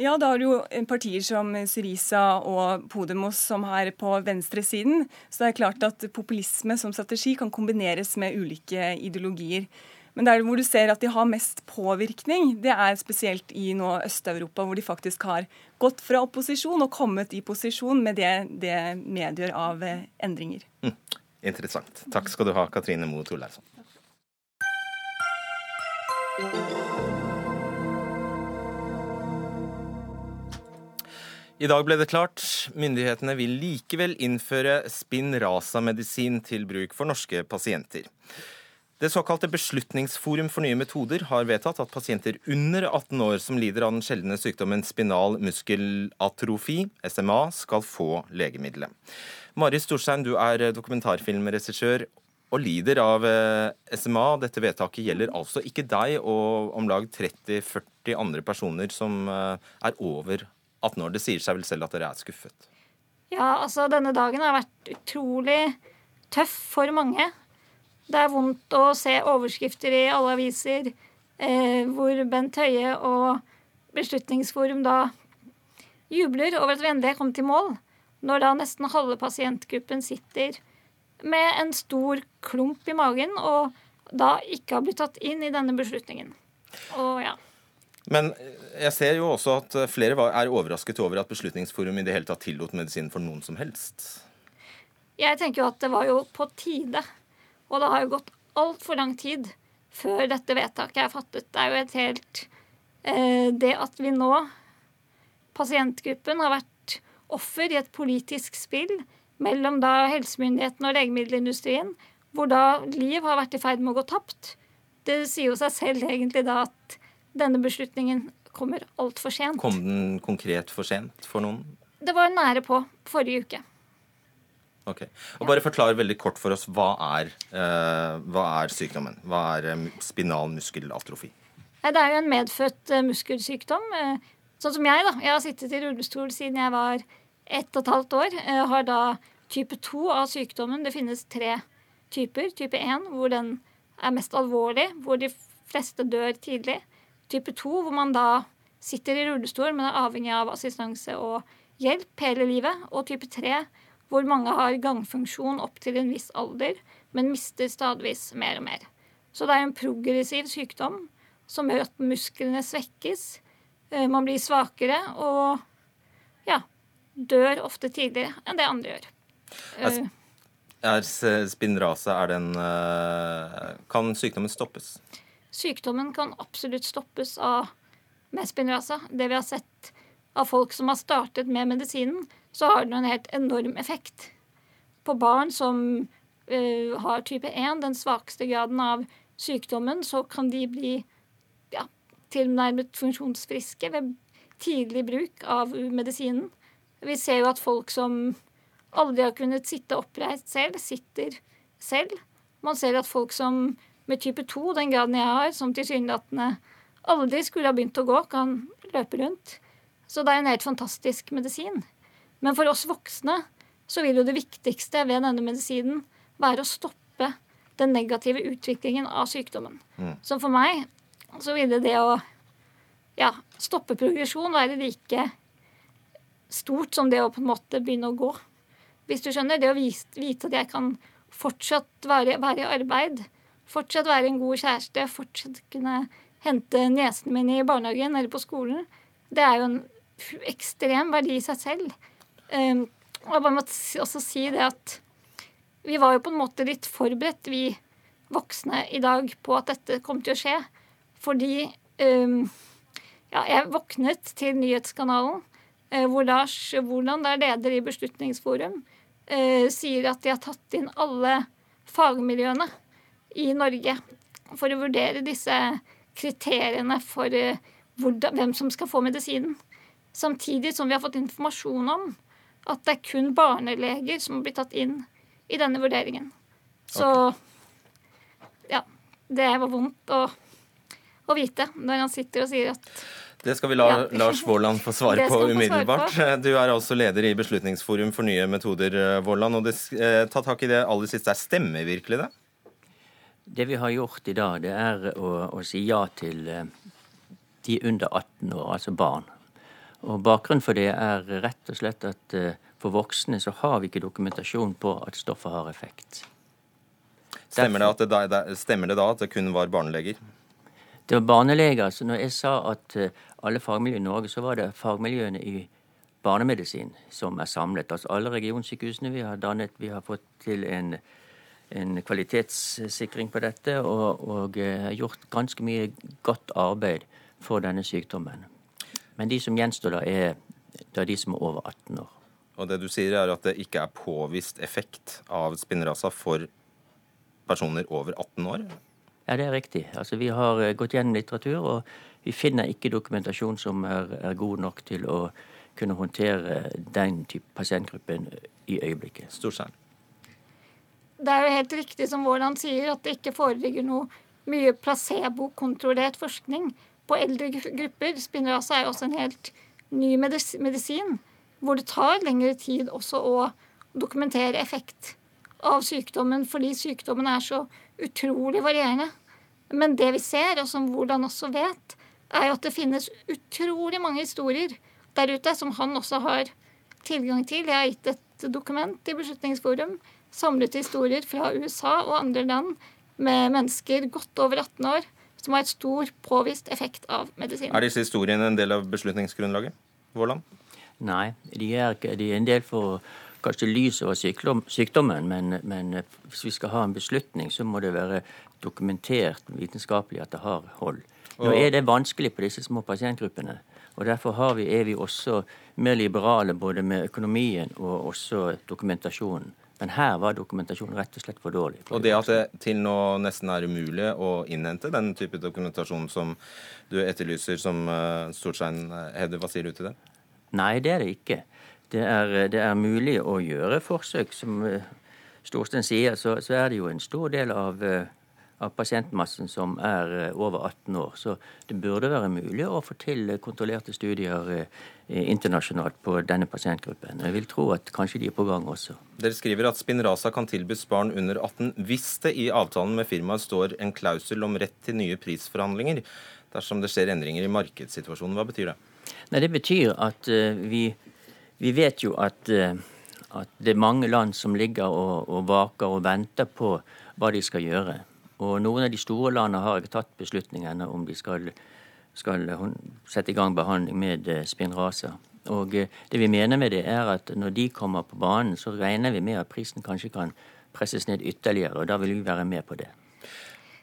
Ja, da har du jo partier som Syriza og Podemos som er på venstresiden. Så det er klart at populisme som strategi kan kombineres med ulike ideologier. Men der hvor du ser at de har mest påvirkning, det er spesielt i nå Øst-Europa, hvor de faktisk har gått fra opposisjon og kommet i posisjon med det det medgjør av eh, endringer. Mm. Interessant. Takk skal du ha, Katrine Moe Torleifson. I dag ble det klart. Myndighetene vil likevel innføre Spinraza-medisin til bruk for norske pasienter. Det såkalte Beslutningsforum for nye metoder har vedtatt at pasienter under 18 år som lider av den sjeldne sykdommen spinal muskelatrofi, SMA, skal få legemiddelet. Mari Storstein, du er dokumentarfilmregissør og lider av eh, SMA. Dette vedtaket gjelder altså ikke deg og om lag 30-40 andre personer som eh, er over 18 år. Det sier seg vel selv at dere er skuffet? Ja, altså denne dagen har vært utrolig tøff for mange. Det er vondt å se overskrifter i alle aviser eh, hvor Bent Høie og Beslutningsforum da jubler over at er kommet i mål, når da nesten halve pasientgruppen sitter med en stor klump i magen og da ikke har blitt tatt inn i denne beslutningen. Og ja. Men jeg ser jo også at flere er overrasket over at Beslutningsforum i det hele tatt tillot medisin for noen som helst. Jeg tenker jo at det var jo på tide og det har jo gått altfor lang tid før dette vedtaket er fattet. Det er jo et helt eh, Det at vi nå, pasientgruppen, har vært offer i et politisk spill mellom da helsemyndighetene og legemiddelindustrien, hvor da liv har vært i ferd med å gå tapt. Det sier jo seg selv egentlig da at denne beslutningen kommer altfor sent. Kom den konkret for sent for noen? Det var nære på forrige uke. Ok. Og Bare forklar veldig kort for oss hva er, uh, hva er sykdommen? Hva er uh, spinal muskelatrofi? Det er jo en medfødt uh, muskelsykdom. sånn som jeg, da. Jeg har sittet i rullestol siden jeg var ett og et halvt år. Jeg har da type 2 av sykdommen. Det finnes tre typer. Type 1, hvor den er mest alvorlig, hvor de fleste dør tidlig. Type 2, hvor man da sitter i rullestol, men er avhengig av assistanse og hjelp hele livet. Og type 3, hvor mange har gangfunksjon opp til en viss alder, men mister stadvis mer og mer. Så det er en progressiv sykdom som gjør at musklene svekkes, eh, man blir svakere og ja, dør ofte tidligere enn det andre gjør. Altså, Er spinnrase er den Kan sykdommen stoppes? Sykdommen kan absolutt stoppes av med spinnrase. Det vi har sett av folk som har startet med medisinen, så har den en helt enorm effekt. På barn som uh, har type 1, den svakeste graden av sykdommen, så kan de bli ja, tilnærmet funksjonsfriske ved tidlig bruk av medisinen. Vi ser jo at folk som aldri har kunnet sitte oppreist selv, sitter selv. Man ser at folk som med type 2, den graden jeg har, som tilsynelatende aldri skulle ha begynt å gå, kan løpe rundt. Så det er en helt fantastisk medisin. Men for oss voksne så vil jo det viktigste ved denne medisinen være å stoppe den negative utviklingen av sykdommen. Mm. Så for meg så ville det å ja, stoppe progresjon være like stort som det å på en måte begynne å gå. Hvis du skjønner, det å vite at jeg kan fortsatt være, være i arbeid, fortsatt være en god kjæreste, fortsatt kunne hente niesene mine i barnehagen eller på skolen, det er jo en ekstrem verdi i seg selv. Um, og jeg bare må også si det at vi var jo på en måte litt forberedt, vi voksne i dag, på at dette kom til å skje. Fordi um, ja, jeg våknet til nyhetskanalen uh, hvor Lars Woland, der leder i Beslutningsforum, uh, sier at de har tatt inn alle fagmiljøene i Norge for å vurdere disse kriteriene for uh, hvordan, hvem som skal få medisinen. Samtidig som vi har fått informasjon om at det er kun barneleger som har blitt tatt inn i denne vurderingen. Så ja. Det var vondt å, å, vite når han sitter og sier at det skal vi la ja. [laughs] Lars Våland få svare på umiddelbart. Svare på. Du er altså leder i Beslutningsforum for nye metoder, Våland. Og det, eh, ta tak i det aller siste. Stemmer virkelig det? Det vi har gjort i dag, det er å, å si ja til eh, de under 18 år, altså barn. Og Bakgrunnen for det er rett og slett at eh, for voksne så har vi ikke dokumentasjon på at stoffet har effekt. Stemmer det, det, stemmer det, da at det kun var barneleger? Det var barneleger. så når jeg sa at eh, alle fagmiljøer i Norge, så var det fagmiljøene i barnemedisin som er samlet. Altså alle regionsykehusene vi har dannet. Vi har fått til en, en kvalitetssikring på dette og, og uh, gjort ganske mye godt arbeid for denne sykdommen. Men de som gjenstår, da, er, det er de som er over 18 år. Og det du sier, er at det ikke er påvist effekt av spinnrasa for personer over 18 år? Ja, det er riktig. Altså, vi har eh, gått gjennom litteratur, og vi finner ikke dokumentasjon som er, er god nok til å kunne håndtere den type pasientgruppen i øyeblikket. Storsand. Det er jo helt riktig som Våland sier, at det ikke foreligger noe mye placebo-kontrollert forskning på eldre grupper. Spinraza er jo også en helt ny medisin, hvor det tar lengre tid også å dokumentere effekt av sykdommen, fordi sykdommen er så utrolig varierende. Men det vi ser, og som hvordan også vet, er jo at det finnes utrolig mange historier der ute som han også har tilgang til. Jeg har gitt et dokument i Beslutningsforum, samlet historier fra USA og andre land med mennesker godt over 18 år som har et stor påvist effekt av medisin. Er disse historiene en del av beslutningsgrunnlaget? Vårland? Nei, de er, de er en del for kanskje lys over sykdom, sykdommen, men, men, hvis vi skal ha en beslutning, så må det være dokumentert vitenskapelig at det har hold. Nå er det vanskelig på disse små pasientgruppene. og Derfor vi, er vi også mer liberale både med økonomien og også dokumentasjonen. Men her var dokumentasjonen rett og slett for dårlig. Og det at det til nå nesten er umulig å innhente den type dokumentasjon som du etterlyser, som uh, Storstein hevder, hva sier du til det? Nei, det er det ikke. Det er, det er mulig å gjøre forsøk. Som Storstein sier, så, så, er det jo en stor del av uh, av pasientmassen som er eh, over 18 år. Så det burde være mulig å få til kontrollerte studier eh, internasjonalt på denne pasientgruppen. Jeg vil tro at kanskje de er på gang også. Dere skriver at Spinraza kan tilbys barn under 18 hvis det i avtalen med firmaet står en klausul om rett til nye prisforhandlinger dersom det skjer endringer i markedssituasjonen. Hva betyr det? Nei, Det betyr at vi, vi, vet jo at, at, det er mange land som ligger og, og vaker og venter på hva de skal gjøre. Og noen av de store landene har ikke tatt beslutningene om de skal, skal sette i gang behandling med spinraser. Spinraza. Og eh, det vi mener med det, er at når de kommer på banen, så regner vi med at prisen kanskje kan presses ned ytterligere. og Da vil vi være med på det.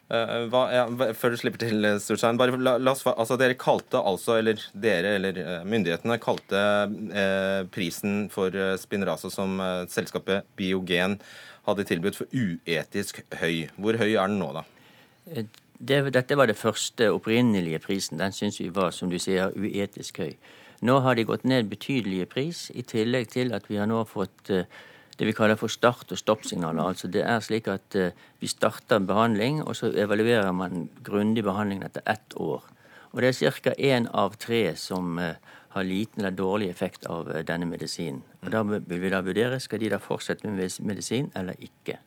Uh, hva, ja, før du slipper til, Storstein, bare la, la oss, altså Dere kalte altså, eller dere eller myndighetene kalte uh, prisen for Spinraza som selskapet Biogen hadde tilbudt for uetisk høy. Hvor høy er den nå, da? Det, dette var det første opprinnelige prisen. Den syns vi var, som du sier, uetisk høy. Nå har de gått ned betydelige pris, i tillegg til at vi har nå fått det vi kaller for start- og stoppsignaler. Altså det er slik at uh, vi starter behandling, og så evaluerer man grundig behandlingen etter ett år. Og det er ca. én av tre som har liten eller dårlig effekt av uh, denne medisinen. Og Da vil vi da vurdere skal de da fortsette med medisin eller ikke.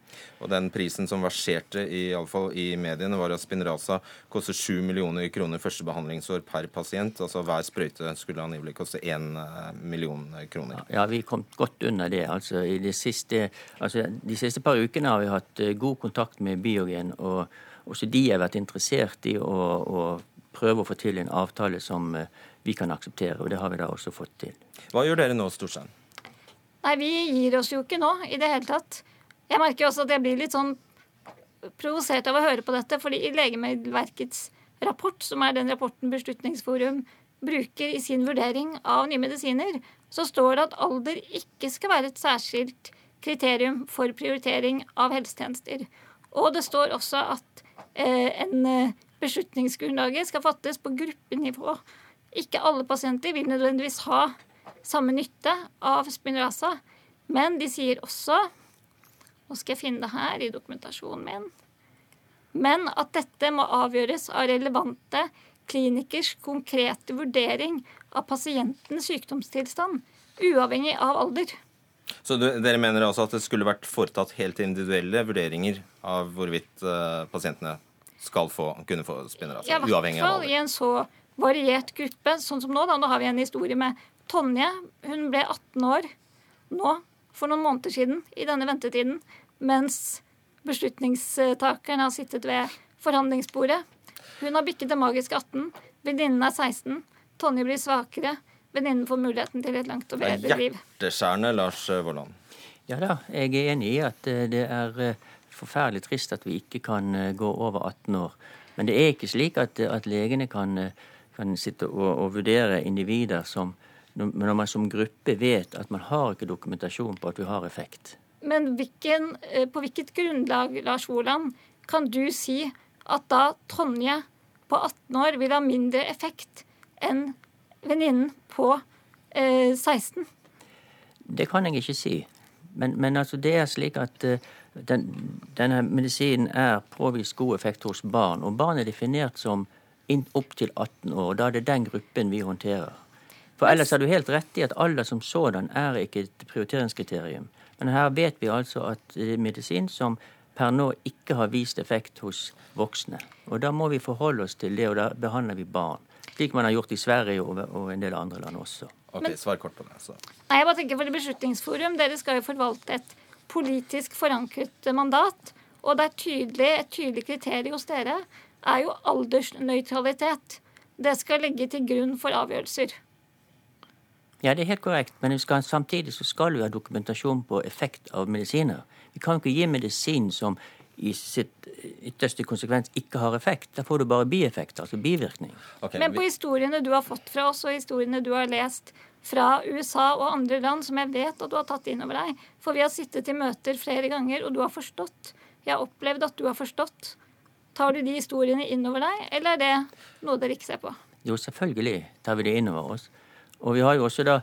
Og Den prisen som verserte i, alle fall i mediene, var at Spinraza koster 7 millioner kroner første behandlingsår per pasient. Altså hver sprøyte skulle angivelig koste 1 eh, million kroner. Ja, vi kom godt under det. Altså, i de siste, altså, de siste par ukene har vi hatt eh, god kontakt med Biogen. og også de har vært interessert i å, å prøve å få til en avtale som eh, vi kan akseptere. Og det har vi da også fått til. Hva gjør dere nå, Storstein? Nei, vi gir oss jo ikke nå i det hele tatt. Jeg merker også at jeg blir litt sånn provosert av å høre på dette, fordi i Legemiddelverkets rapport, som er den rapporten Beslutningsforum bruker i sin vurdering av nye medisiner, så står det at alder ikke skal være et særskilt kriterium for prioritering av helsetjenester. Og det står også at eh, en eh, beslutningsgrunnlaget skal fattes på gruppenivå. Ikke alle pasienter vil nødvendigvis ha samme nytte av Spinraza, men de sier også nå skal jeg finne det her i dokumentasjonen min. Men at dette må avgjøres av relevante klinikers konkrete vurdering av pasientens sykdomstilstand, uavhengig av alder. Så du, Dere mener altså at det skulle vært foretatt helt individuelle vurderinger av hvorvidt uh, pasientene skal få, kunne få spinneras, ja, uavhengig av alder? I en så variert gruppe, sånn som nå. Da. Nå har vi en historie med Tonje. Hun ble 18 år nå for noen måneder siden i denne ventetiden mens beslutningstakeren har sittet ved forhandlingsbordet. Hun har bikket det magiske 18. Venninnen er 16. Tonje blir svakere. Venninnen får muligheten til et langt og bedre liv. Hjerteskjærende, Lars Vollan. Ja da, jeg er enig i at eh, det er eh, forferdelig trist at vi ikke kan eh, gå over 18 år. Men det er ikke slik at, at legene kan, kan sitte og, og, vurdere individer som når man som gruppe vet at man har ikke dokumentasjon på at vi har effekt. Men hvilken, eh, på hvilket grunnlag, Lars Woland, kan du si at da Tonje på 18 år vil ha mindre effekt enn venninnen på eh, 16? Det kan jeg ikke si. Men, men altså det er slik at uh, den, denne medisinen er påvist god effekt hos barn. Og barn er definert som opp til 18 år. Da er det den gruppen vi håndterer. For ellers har du helt rett i at alder som sådan er ikke et prioriteringskriterium. Men her vet vi altså at det er medisin som per nå ikke har vist effekt hos voksne. Og da må vi forholde oss til det, og da behandler vi barn. Slik man har gjort i Sverige og, og en del andre land også. Ok, Svar kort på det. Så. Nei, jeg bare tenker for det Beslutningsforum, Dere skal jo forvalte et politisk forankret mandat. Og det er tydelig, et tydelig kriterium hos dere er jo aldersnøytralitet. Det skal ligge til grunn for avgjørelser. Ja, det er helt korrekt, men skal, samtidig så skal vi ha dokumentasjon på effekt av medisiner. Vi kan ikke gi medisin som i sitt ytterste konsekvens ikke har effekt. Da får du bare bieffekt, altså bivirkning. Okay, men på historiene du har fått fra oss, og historiene du har lest fra USA og andre land, som jeg vet at du har tatt inn over deg, for vi har sittet i møter flere ganger, og du har forstått. Jeg har opplevd at du har forstått. Tar du de historiene innover deg, eller er det noe dere ikke ser på? Jo, selvfølgelig tar vi det innover oss. Og vi har jo også da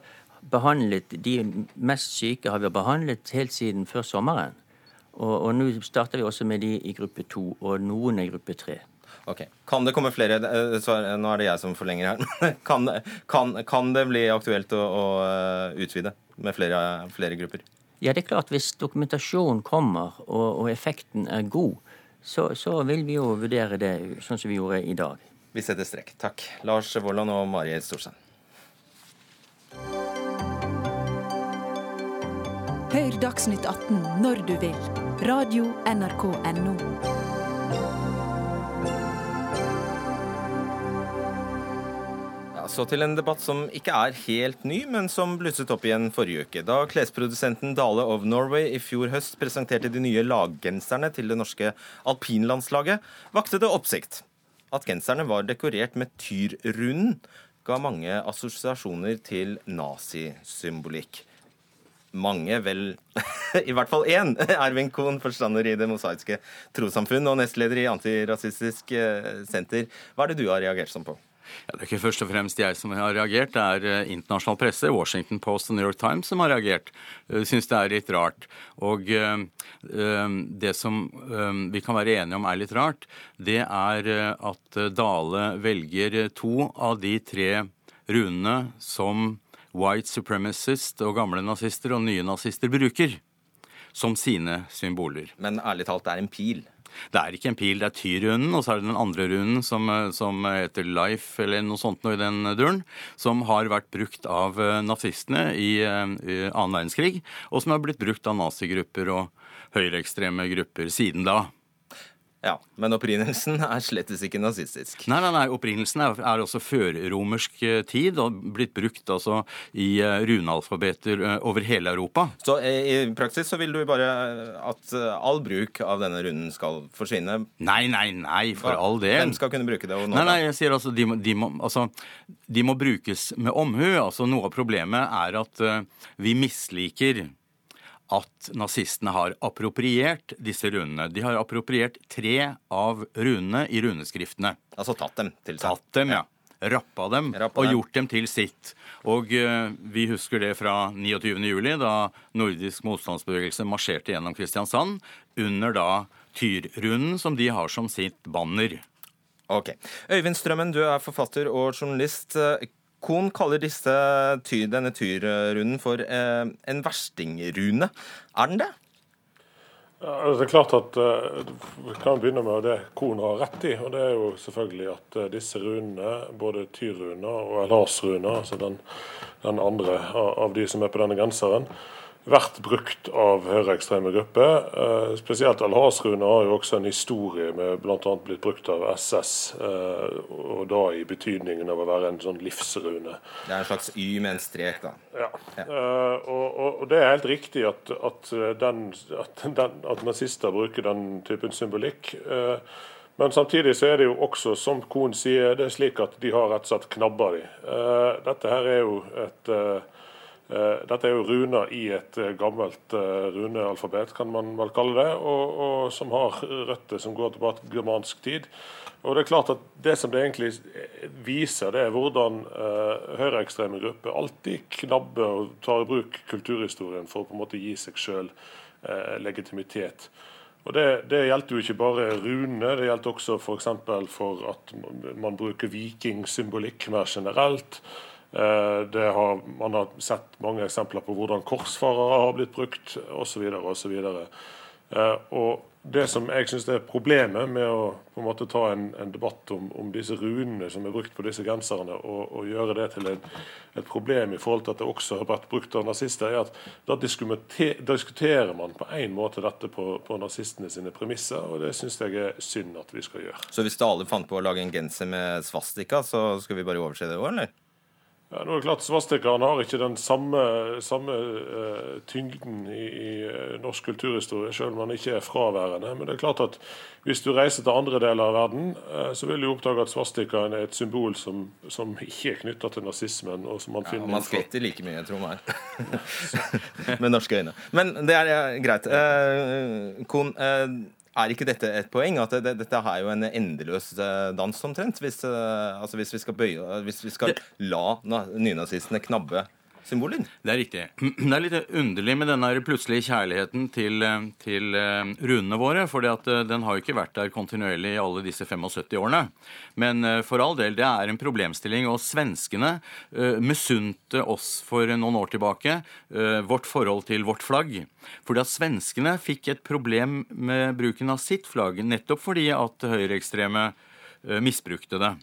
behandlet de mest syke har vi behandlet helt siden før sommeren. Og, og nå starter vi også med de i gruppe to, og noen i gruppe tre. Ok. Kan det komme flere eh, Nå er det jeg som forlenger her. [laughs] kan, kan, kan det bli aktuelt å, å eh, utvide med flere, flere, grupper? Ja, det er klart. Hvis dokumentasjonen kommer og, og effekten er god, så, så, vil vi jo vurdere det sånn som vi gjorde i dag. Vi setter strekk. Takk. Lars Vollan og Marie Storsand. Hør Dagsnytt 18 når du vil. Radio NRK Radio.nrk.no. Så til en debatt som ikke er helt ny, men som blusset opp igjen forrige uke. Da klesprodusenten Dale of Norway i fjor høst presenterte de nye laggenserne til det norske alpinlandslaget, vakte det oppsikt. At genserne var dekorert med Tyrrunden, ga mange assosiasjoner til nazisymbolikk. Mange, vel [laughs] i hvert fall én, Ervin Kohn, forstander i Det mosaiske trossamfunn og nestleder i Antirasistisk eh, Senter. Hva er det du har reagert sånn på? Ja, det er ikke først og fremst jeg som har reagert, det er uh, internasjonal presse, Washington Post og New York Times, som har reagert. Uh, Syns det er litt rart. Og uh, det som vi kan være enige om er litt rart, det er at Dale velger to av de tre runene som white supremacist og gamle nazister og nye nazister bruker som sine symboler. Men ærlig talt, det er en pil? Det er ikke en pil, det er Tyr-runden, og så er det den andre runden som, som, heter Life, eller noe sånt noe i den duren, som har vært brukt av eh, nazistene i, eh, i annen verdenskrig, og som har blitt brukt av nazigrupper og høyreekstreme grupper siden da. Ja, Men opprinnelsen [laughs] er slettes ikke nazistisk? Nei, nei, nei, opprinnelsen er, er også førromersk eh, tid og blitt brukt altså i uh, runealfabeter uh, over hele Europa. Så i praksis så vil du bare at all bruk av denne runen skal forsvinne? Nei, nei, nei, for all del. Hvem skal kunne bruke det? og nei, nei, jeg sier altså de, de, må, altså de må brukes med omhu. Altså Noe av problemet er at uh, vi misliker at nazistene har appropriert disse runene. De har appropriert tre av runene i runeskriftene. Altså tatt dem til seg? Tatt dem, ja. Rappa dem Rappa og gjort dem til sitt. Og uh, vi husker det fra 29.07, da nordisk motstandsbevegelse marsjerte gjennom Kristiansand under da Tyrrunden, som de har som sitt banner. Ok. Øyvind Strømmen, du er forfatter og journalist. Kohn kaller disse, denne tyrrunden for eh, en verstingrune. Er den det? Ja, det er klart at uh, Vi kan begynne med det Kohn har rett i. og Det er jo selvfølgelig at uh, disse runene, både tyrruner og elasruner, altså den, den andre av de som er på denne genseren, vært brukt av høyreekstreme grupper. Eh, spesielt Al-Hasruna har jo også en historie med bl.a. blitt brukt av SS, eh, og da i betydningen av å være en sånn livsrune. Det er en slags Y med en strek, da. Ja. ja. Eh, og, og, og, det er helt riktig at, at, den, at, den, at nazister bruker den typen symbolikk. Men samtidig så er det jo også, som Kohn sier, det er slik at de har rett og slett knabba de. Dette her er jo et dette er jo runer i et eh, gammelt eh, runealfabet, kan man vel kalle det, og, og som har røtter som går tilbake til germansk tid. Og Det er klart at det som det egentlig viser, det er hvordan eh, høyreekstreme grupper alltid knabber og tar i bruk kulturhistorien for å på en måte gi seg sjøl eh, legitimitet. Og det, det, gjelder jo ikke bare runene, det gjelder også f.eks. For, for at man bruker vikingsymbolikk mer generelt. Eh, har, man har sett mange eksempler på hvordan korsfarere har blitt brukt osv. Eh, og det som jeg syns er problemet med å på en måte ta en, en debatt om, om, disse runene som er brukt på disse genserne, og, og gjøre det til en, et problem i forhold til at det også har vært brukt av nazister, er at da diskuterer man på en måte dette på, på nazistene sine premisser, og det syns jeg er synd at vi skal gjøre. Så hvis alle fant på å lage en genser med svastika, så skal vi bare overse det òg, eller? Ja, nå er det klart Svastikaen har ikke den samme, samme uh, tyngden i, i, eh, norsk kulturhistorie, selv om han ikke er fraværende. Men det er klart at hvis du reiser til andre deler av verden, uh, så vil du oppdage at svastikaen er et symbol som, som ikke er knytta til nazismen. og som Man finner... Ja, man skvetter like mye, tror jeg, [laughs] med norske øyne. Men det er greit. Uh, Kon, er ikke dette et poeng? At det, dette er jo en endeløs eh, dans, omtrent? Hvis, eh, altså hvis, vi skal, bøye, hvis vi skal la nynazistene knabbe symboler. Det er riktig. [clears throat] Det er litt underlig med denne plutselige kjærligheten til, til uh, runene våre. For uh, den har jo ikke vært der kontinuerlig i alle disse 75 årene. Men uh, for all del, det er en problemstilling. Og svenskene misunte oss for noen år tilbake vårt forhold til vårt flagg. Fordi at svenskene fikk et problem med bruken av sitt flagg, nettopp fordi at høyreekstreme misbrukte det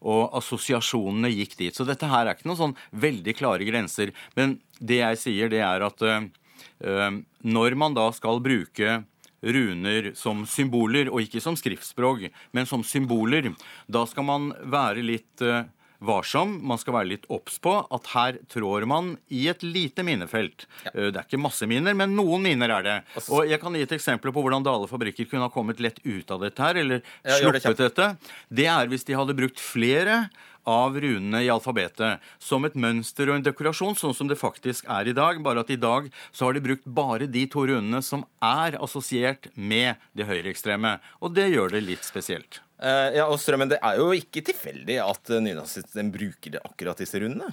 og assosiasjonene gikk dit. Så dette her er ikke noen sånn veldig klare grenser. Men det jeg sier, det er at uh, når man da skal bruke runer som symboler, og ikke som skriftspråk, men som symboler, da skal man være litt uh, varsom. Man skal være litt obs på at her trår man i et lite minefelt. Ja. Det er ikke masse miner, men noen miner er det. Og jeg kan gi et eksempel på hvordan Dale fabrikker kunne ha kommet lett ut av dette her, eller sluppet det dette. Det er hvis de hadde brukt flere av runene i alfabetet som et mønster og en dekorasjon, sånn som det faktisk er i dag. Bare at i dag så har de brukt bare de to runene som er assosiert med det høyreekstreme. Og det gjør det litt spesielt. Uh, ja, og Strømmen, Det er jo ikke tilfeldig at nynazisten bruker det akkurat disse rundene?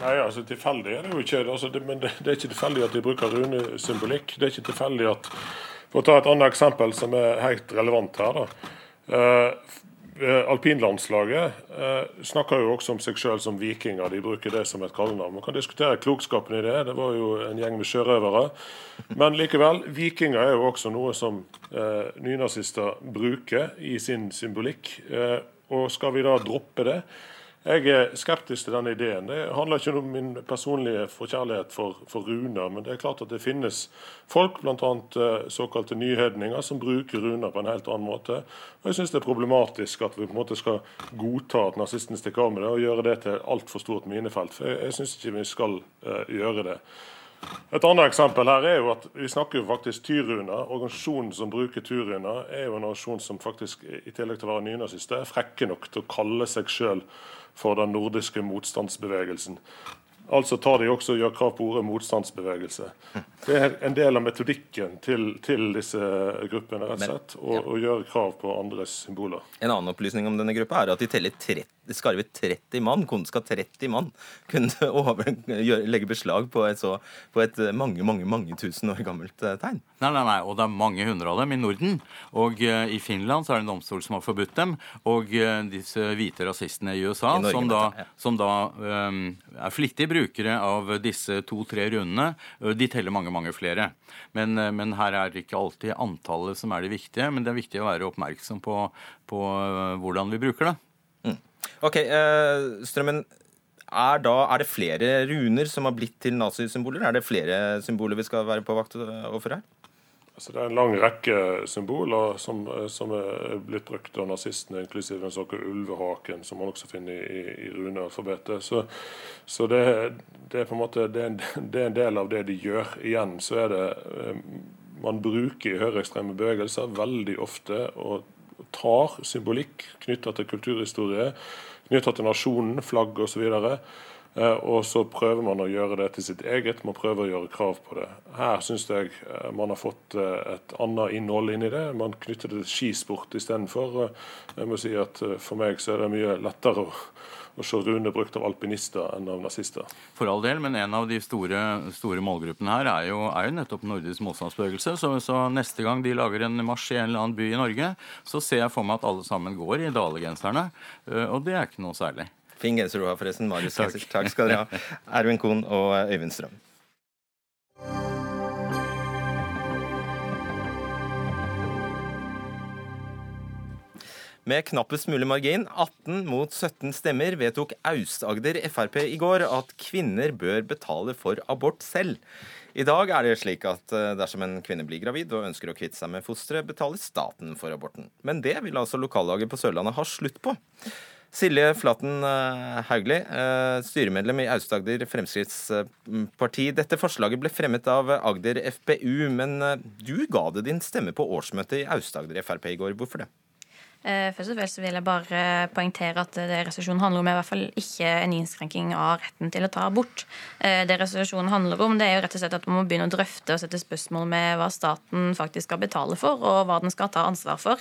Nei, altså tilfeldig er det jo ikke. Altså, det, men det, det, er ikke tilfeldig at de bruker runesymbolikk. Det er ikke tilfeldig at For å ta et annet eksempel som er helt relevant her. da. Uh, Alpinlandslaget uh, snakker jo også om seg sjøl som vikinger. De bruker det som et kallenavn. Man kan diskutere klokskapen i det. Det var jo en gjeng med sjørøvere. Men likevel, vikinger er jo også noe som eh, nynazister bruker i sin symbolikk. Eh, og skal vi da droppe det? Jeg er skeptisk til denne ideen. Det handler ikke om min personlige forkjærlighet for, for runer, men det er klart at det finnes folk, bl.a. Eh, såkalte nyhedninger, som bruker runer på en helt annen måte. Og Jeg syns det er problematisk at vi på en måte skal godta at nazisten stikker av med det, og gjøre det til altfor stort minefelt. For jeg, jeg syns ikke vi skal uh, gjøre det. Et annet eksempel her er jo at Vi snakker jo faktisk Tyruner. Organisasjonen som bruker Tyruner, er jo en organisasjon som faktisk, i tillegg til å være nynazister, er frekke nok til å kalle seg sjøl for den nordiske motstandsbevegelsen. Altså tar de også og gjør krav på ordet motstandsbevegelse. Det er en del av metodikken til, til disse gruppene, rett og slett, å gjøre krav på andres symboler. En annen opplysning om denne gruppa er at de teller 30 skarve 30 mann, skal 30 mann, kunne [laughs] over, legge beslag på et, så, på et mange, mange mange tusen år gammelt eh, tegn. Nei, nei, nei, og det er mange hundre av dem i Norden. Og uh, i Finland så er det en domstol som har forbudt dem. Og uh, disse hvite rasistene i USA, I Norge, som da, ja. som da um, er flittige brukere av disse to-tre rundene, uh, de teller mange, mange flere. Men, men, her er det ikke alltid antallet som er det viktige, men det er viktig å være oppmerksom på, på hvordan vi bruker det. Ok, uh, Strømmen. Er, da, er det flere runer som har blitt til nazisymboler? Er det flere symboler vi skal være på vakt overfor her? Altså, det er en lang rekke symboler som, som er blitt brukt av nazistene, inklusiv den såkalte ulvehaken, som man også finner i, i runealfabetet. Så, så det, det, er på en måte det er en, [laughs] det er en, del av det de gjør. Igjen så er det eh, Man bruker i høyreekstreme bevegelser veldig ofte og tar symbolikk knytta til kulturhistorie, knytta til nasjonen, flagg osv. Eh, og så prøver man å gjøre det til sitt eget, man prøver å gjøre krav på det. Her syns jeg eh, man har fått eh, et annet innhold inn i det. Man knytter det til skisport istedenfor. Jeg må si at for meg så er det mye lettere å å se Rune brukt av alpinister enn av nazister. For all del, men en av de store, store målgruppene her er jo, er jo nettopp nordisk motstandsbevegelse. Så, så, neste gang de lager en marsj i en eller annen by i Norge, så ser jeg for meg at alle sammen går i dalegenserne. Eh, og det er ikke noe særlig. Fin genser du har, forresten. Marius Takk. Takk skal dere ha. Ervin Kohn og Øyvind Strøm. Med knappest mulig margin, 18 mot 17 stemmer, vedtok Aust-Agder Frp i går at kvinner bør betale for abort selv. I dag er det slik at eh, dersom en kvinne blir gravid og ønsker å kvitte seg med fosteret, betaler staten for aborten. Men det vil altså lokallaget på Sørlandet ha slutt på. Silje Flaten Hauglie, Haugli, eh, styremedlem i Aust-Agder Fremskrittsparti. Dette forslaget ble fremmet av Agder FPU, men du ga det din stemme på årsmøtet i Aust-Agder Frp i går. Hvorfor det? Eh, først og fremst vil jeg bare poengtere at det resolusjonen handler om, er i hvert fall ikke en innskrenking av retten til å ta abort. Eh, det resolusjonen handler om, det er jo rett og slett at man må begynne å drøfte og sette spørsmål med hva staten faktisk skal betale for, og hva den skal ta ansvar for.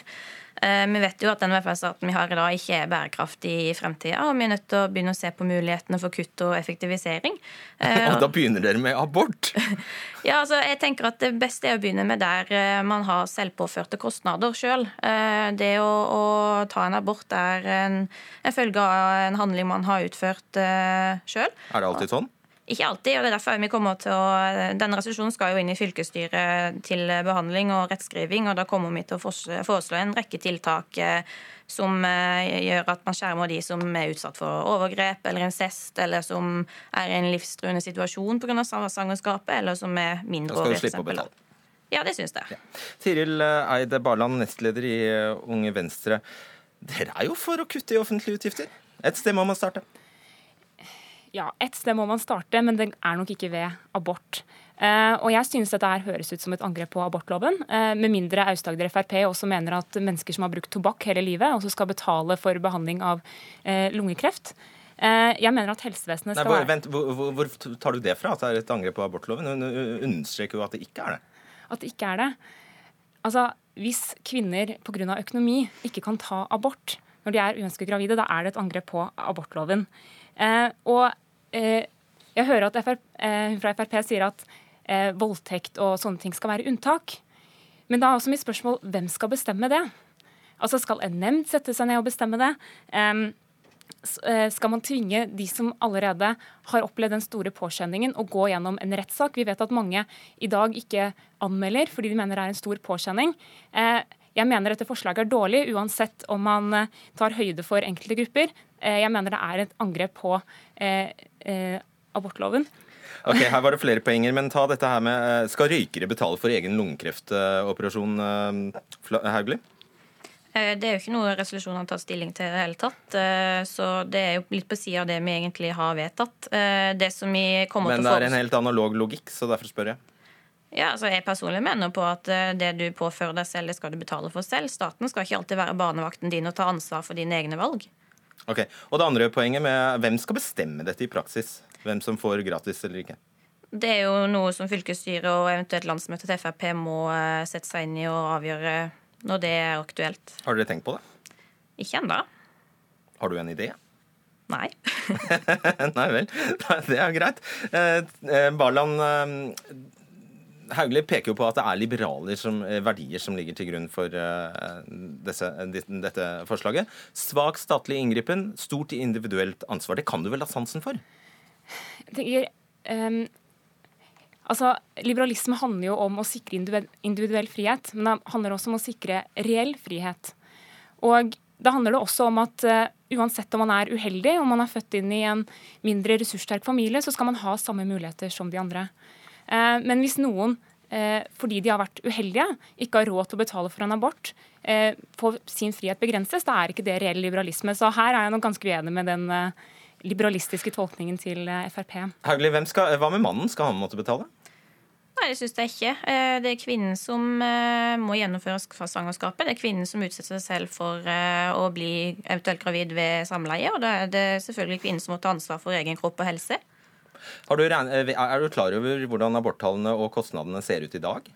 Eh, vi vet jo at den velferdsstaten vi har i dag, ikke er bærekraftig i fremtida. Og vi er nødt til å begynne å se på mulighetene for kutt og effektivisering. Eh, [laughs] og da begynner dere med abort? [laughs] ja, altså jeg tenker at Det beste er å begynne med der eh, man har selvpåførte kostnader sjøl. Det å, å, ta en abort er en, en følge av en handling man har utført sjøl. Er det alltid sånn? Ikke alltid. og det er derfor vi kommer til å, Denne resolusjonen skal jo inn i fylkesstyret til behandling og rettskriving. og Da kommer vi til å foreslå en rekke tiltak eh, som eh, gjør at man skjermer de som er utsatt for overgrep eller incest, eller som er i en livstruende situasjon pga. svangerskapet, eller som er mindreårige. Da skal du slippe å betale. Ja, det syns jeg. Ja. Tiril Eide Barland, nestleder i Unge Venstre. Dere er jo for å kutte i offentlige utgifter? Et sted må man starte. Ja, et sted må man starte, men det er nok ikke ved abort. Uh, og jeg synes dette her høres ut som et angrep på abortloven. Uh, med mindre Aust-Agder Frp også mener at mennesker som har brukt tobakk hele livet, også skal betale for behandling av uh, lungekreft. jeg mener at helsevesenet skal Nei, hvor, vent, hvor, hvor, hvor, tar du det fra, at det er et angrep på abortloven? Hun understreker jo at det ikke er det. At det ikke er det? Altså, Hvis kvinner pga. økonomi ikke kan ta abort når de er uønsket gravide, da er det et angrep på abortloven. og jeg hører at FR, hun fra Frp sier at eh, voldtekt og sånne ting skal være unntak. Men da er også mitt spørsmål hvem skal bestemme det? Altså Skal en nemnd sette seg ned og bestemme det? Skal man tvinge de som allerede har opplevd den store påkjenningen, å gå gjennom en rettssak? Vi vet at mange i dag ikke anmelder fordi de mener det er en stor påkjenning. Eh, jeg mener dette forslaget er dårlig, uansett om man eh, tar høyde for enkelte grupper. Jeg mener det er et angrep på abortloven. Ok, Her var det flere poenger, men ta dette her med eh, Skal røykere betale for egen lungekreftoperasjon, eh, Hauglie? Eh, det er jo ikke noe resolusjonen har tatt stilling til i det hele tatt. Så det er jo litt på sida av det vi egentlig har vedtatt. Det som vi kommer Men det er en helt analog logikk, så derfor spør jeg. Ja, altså Jeg personlig mener på at det du påfører deg selv, det skal du betale for selv. Staten skal ikke alltid være barnevakten din og ta ansvar for dine egne valg. Ok, Og det andre poenget med hvem skal bestemme dette i praksis? Hvem som får gratis eller ikke? Det er jo noe som fylkesstyret og eventuelt landsmøtet til Frp må eh, sette seg inn i og avgjøre når det er aktuelt. Har dere tenkt på det? Ikke ennå. Har du en idé? Nei. [laughs] Nei vel. Det er greit. Eh, eh, Barland, Hauglie peker jo på at det er liberale som, verdier som ligger til grunn for disse, dette forslaget. Svak statlig inngripen, stort individuelt ansvar. Det kan du vel ha sansen for? Jeg tenker, um, altså, Liberalisme handler jo om å sikre individuell frihet, men det handler også om å sikre reell frihet. Og da handler det også om at uh, uansett om man er uheldig, om man er født inn i en mindre ressurssterk familie, så skal man ha samme muligheter som de andre. Uh, men hvis noen, uh, fordi de har vært uheldige, ikke har råd til å betale for en abort, får sin frihet begrenses, da er ikke det reell liberalisme. Så her er jeg nok ganske uenig med den liberalistiske tolkningen til eh, Frp. Hauglie, hva med mannen? Skal han måtte betale? Nei, det syns jeg ikke. Eh, det er kvinnen som eh, må gjennomføre svangerskapet. Det er kvinnen som utsetter seg selv for å bli eventuelt gravid ved samleie. Og da er det selvfølgelig kvinnen som må ta ansvar for egen kropp og helse. Du, er du klar over hvordan aborttallene og kostnadene ser ut i dag?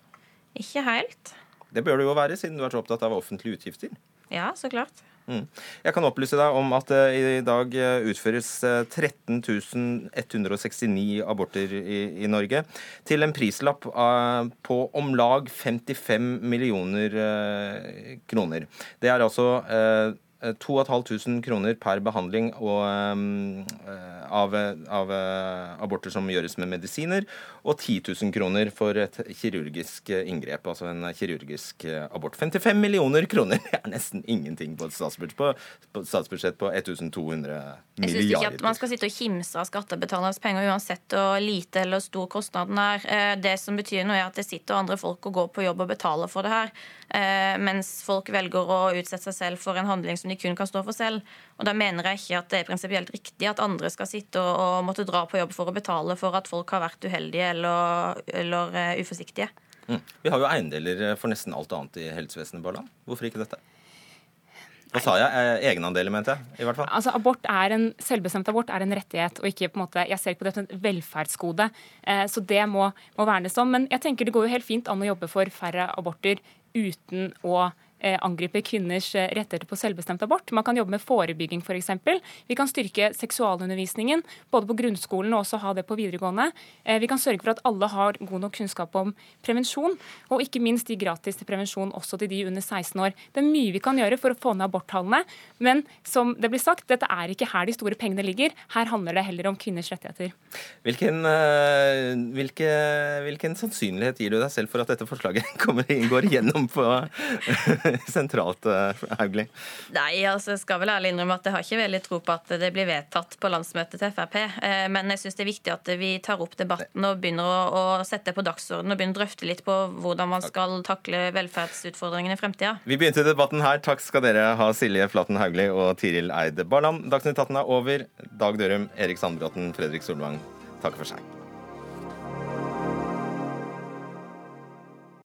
Ikke helt. Det bør du jo være, siden du er så opptatt av offentlige utgifter. Ja, så klart. Mm. Jeg kan opplyse deg om at det i dag eh, utføres 13 eh, 169 aborter i, i Norge, til en prislapp på om lag 55 millioner eh, kroner. Det er altså 2500 kroner per behandling og, av, av, aborter som gjøres med medisiner, og 10 000 kroner for et kirurgisk inngrep, altså en kirurgisk abort. 55 millioner kroner [laughs] det er nesten ingenting på et statsbudsjett på, på, statsbudsjett på 1200 milliarder. Jeg syns ikke at man skal sitte og kimse av skattebetalernes penger uansett hvor lite eller stor kostnaden er. Eh, det som betyr noe, er at det sitter andre folk og går på jobb og betaler for det her, eh, mens folk velger å utsette seg selv for en handling som de kun kan stå for selv. Og Da mener jeg ikke at det er prinsipielt riktig at andre skal sitte og, og måtte dra på jobb for å betale for at folk har vært uheldige eller, eller uh, uforsiktige. Mm. Vi har jo eiendeler eh, for nesten alt annet i helsevesenet, Barland. Hvorfor ikke dette? Hva sa jeg? Eh, egenandeler, mente jeg. i hvert fall. Altså, abort er en, Selvbestemt abort er en rettighet, og ikke på en måte, jeg ser ikke på det som et velferdsgode. Eh, så det må, må vernes om. Men jeg tenker det går jo helt fint an å jobbe for færre aborter uten å Eh, angriper kvinners eh, rettigheter på selvbestemt abort. Man kan jobbe med forebygging f.eks. For vi kan styrke seksualundervisningen både på grunnskolen og også ha det på videregående. Eh, vi kan sørge for at alle har god nok kunnskap om prevensjon, og ikke minst gi gratis til prevensjon også til de under 16 år. Det er mye vi kan gjøre for å få ned aborttallene, men som det blir sagt, dette er ikke her de store pengene ligger. Her handler det heller om kvinners rettigheter. Hvilken, hvilke, hvilken sannsynlighet gir du deg selv for at dette forslaget [laughs] kommer, går igjennom på [laughs] sentralt, Haugli. Hauglie? Nei, altså jeg skal vel ærlig innrømme at jeg har ikke veldig tro på at det blir vedtatt på landsmøtet til Frp. Eh, men jeg syns det er viktig at vi tar opp debatten og begynner å, å sette på dagsordenen og begynner å drøfte litt på hvordan man skal takle velferdsutfordringene i fremtida. Vi begynte debatten her. Takk skal dere ha, Silje Flaten Hauglie og Tiril Eide Barland. Dagsnytt 18 er over. Dag Dørum, Erik Sandbråten, Fredrik Solvang takker for seg.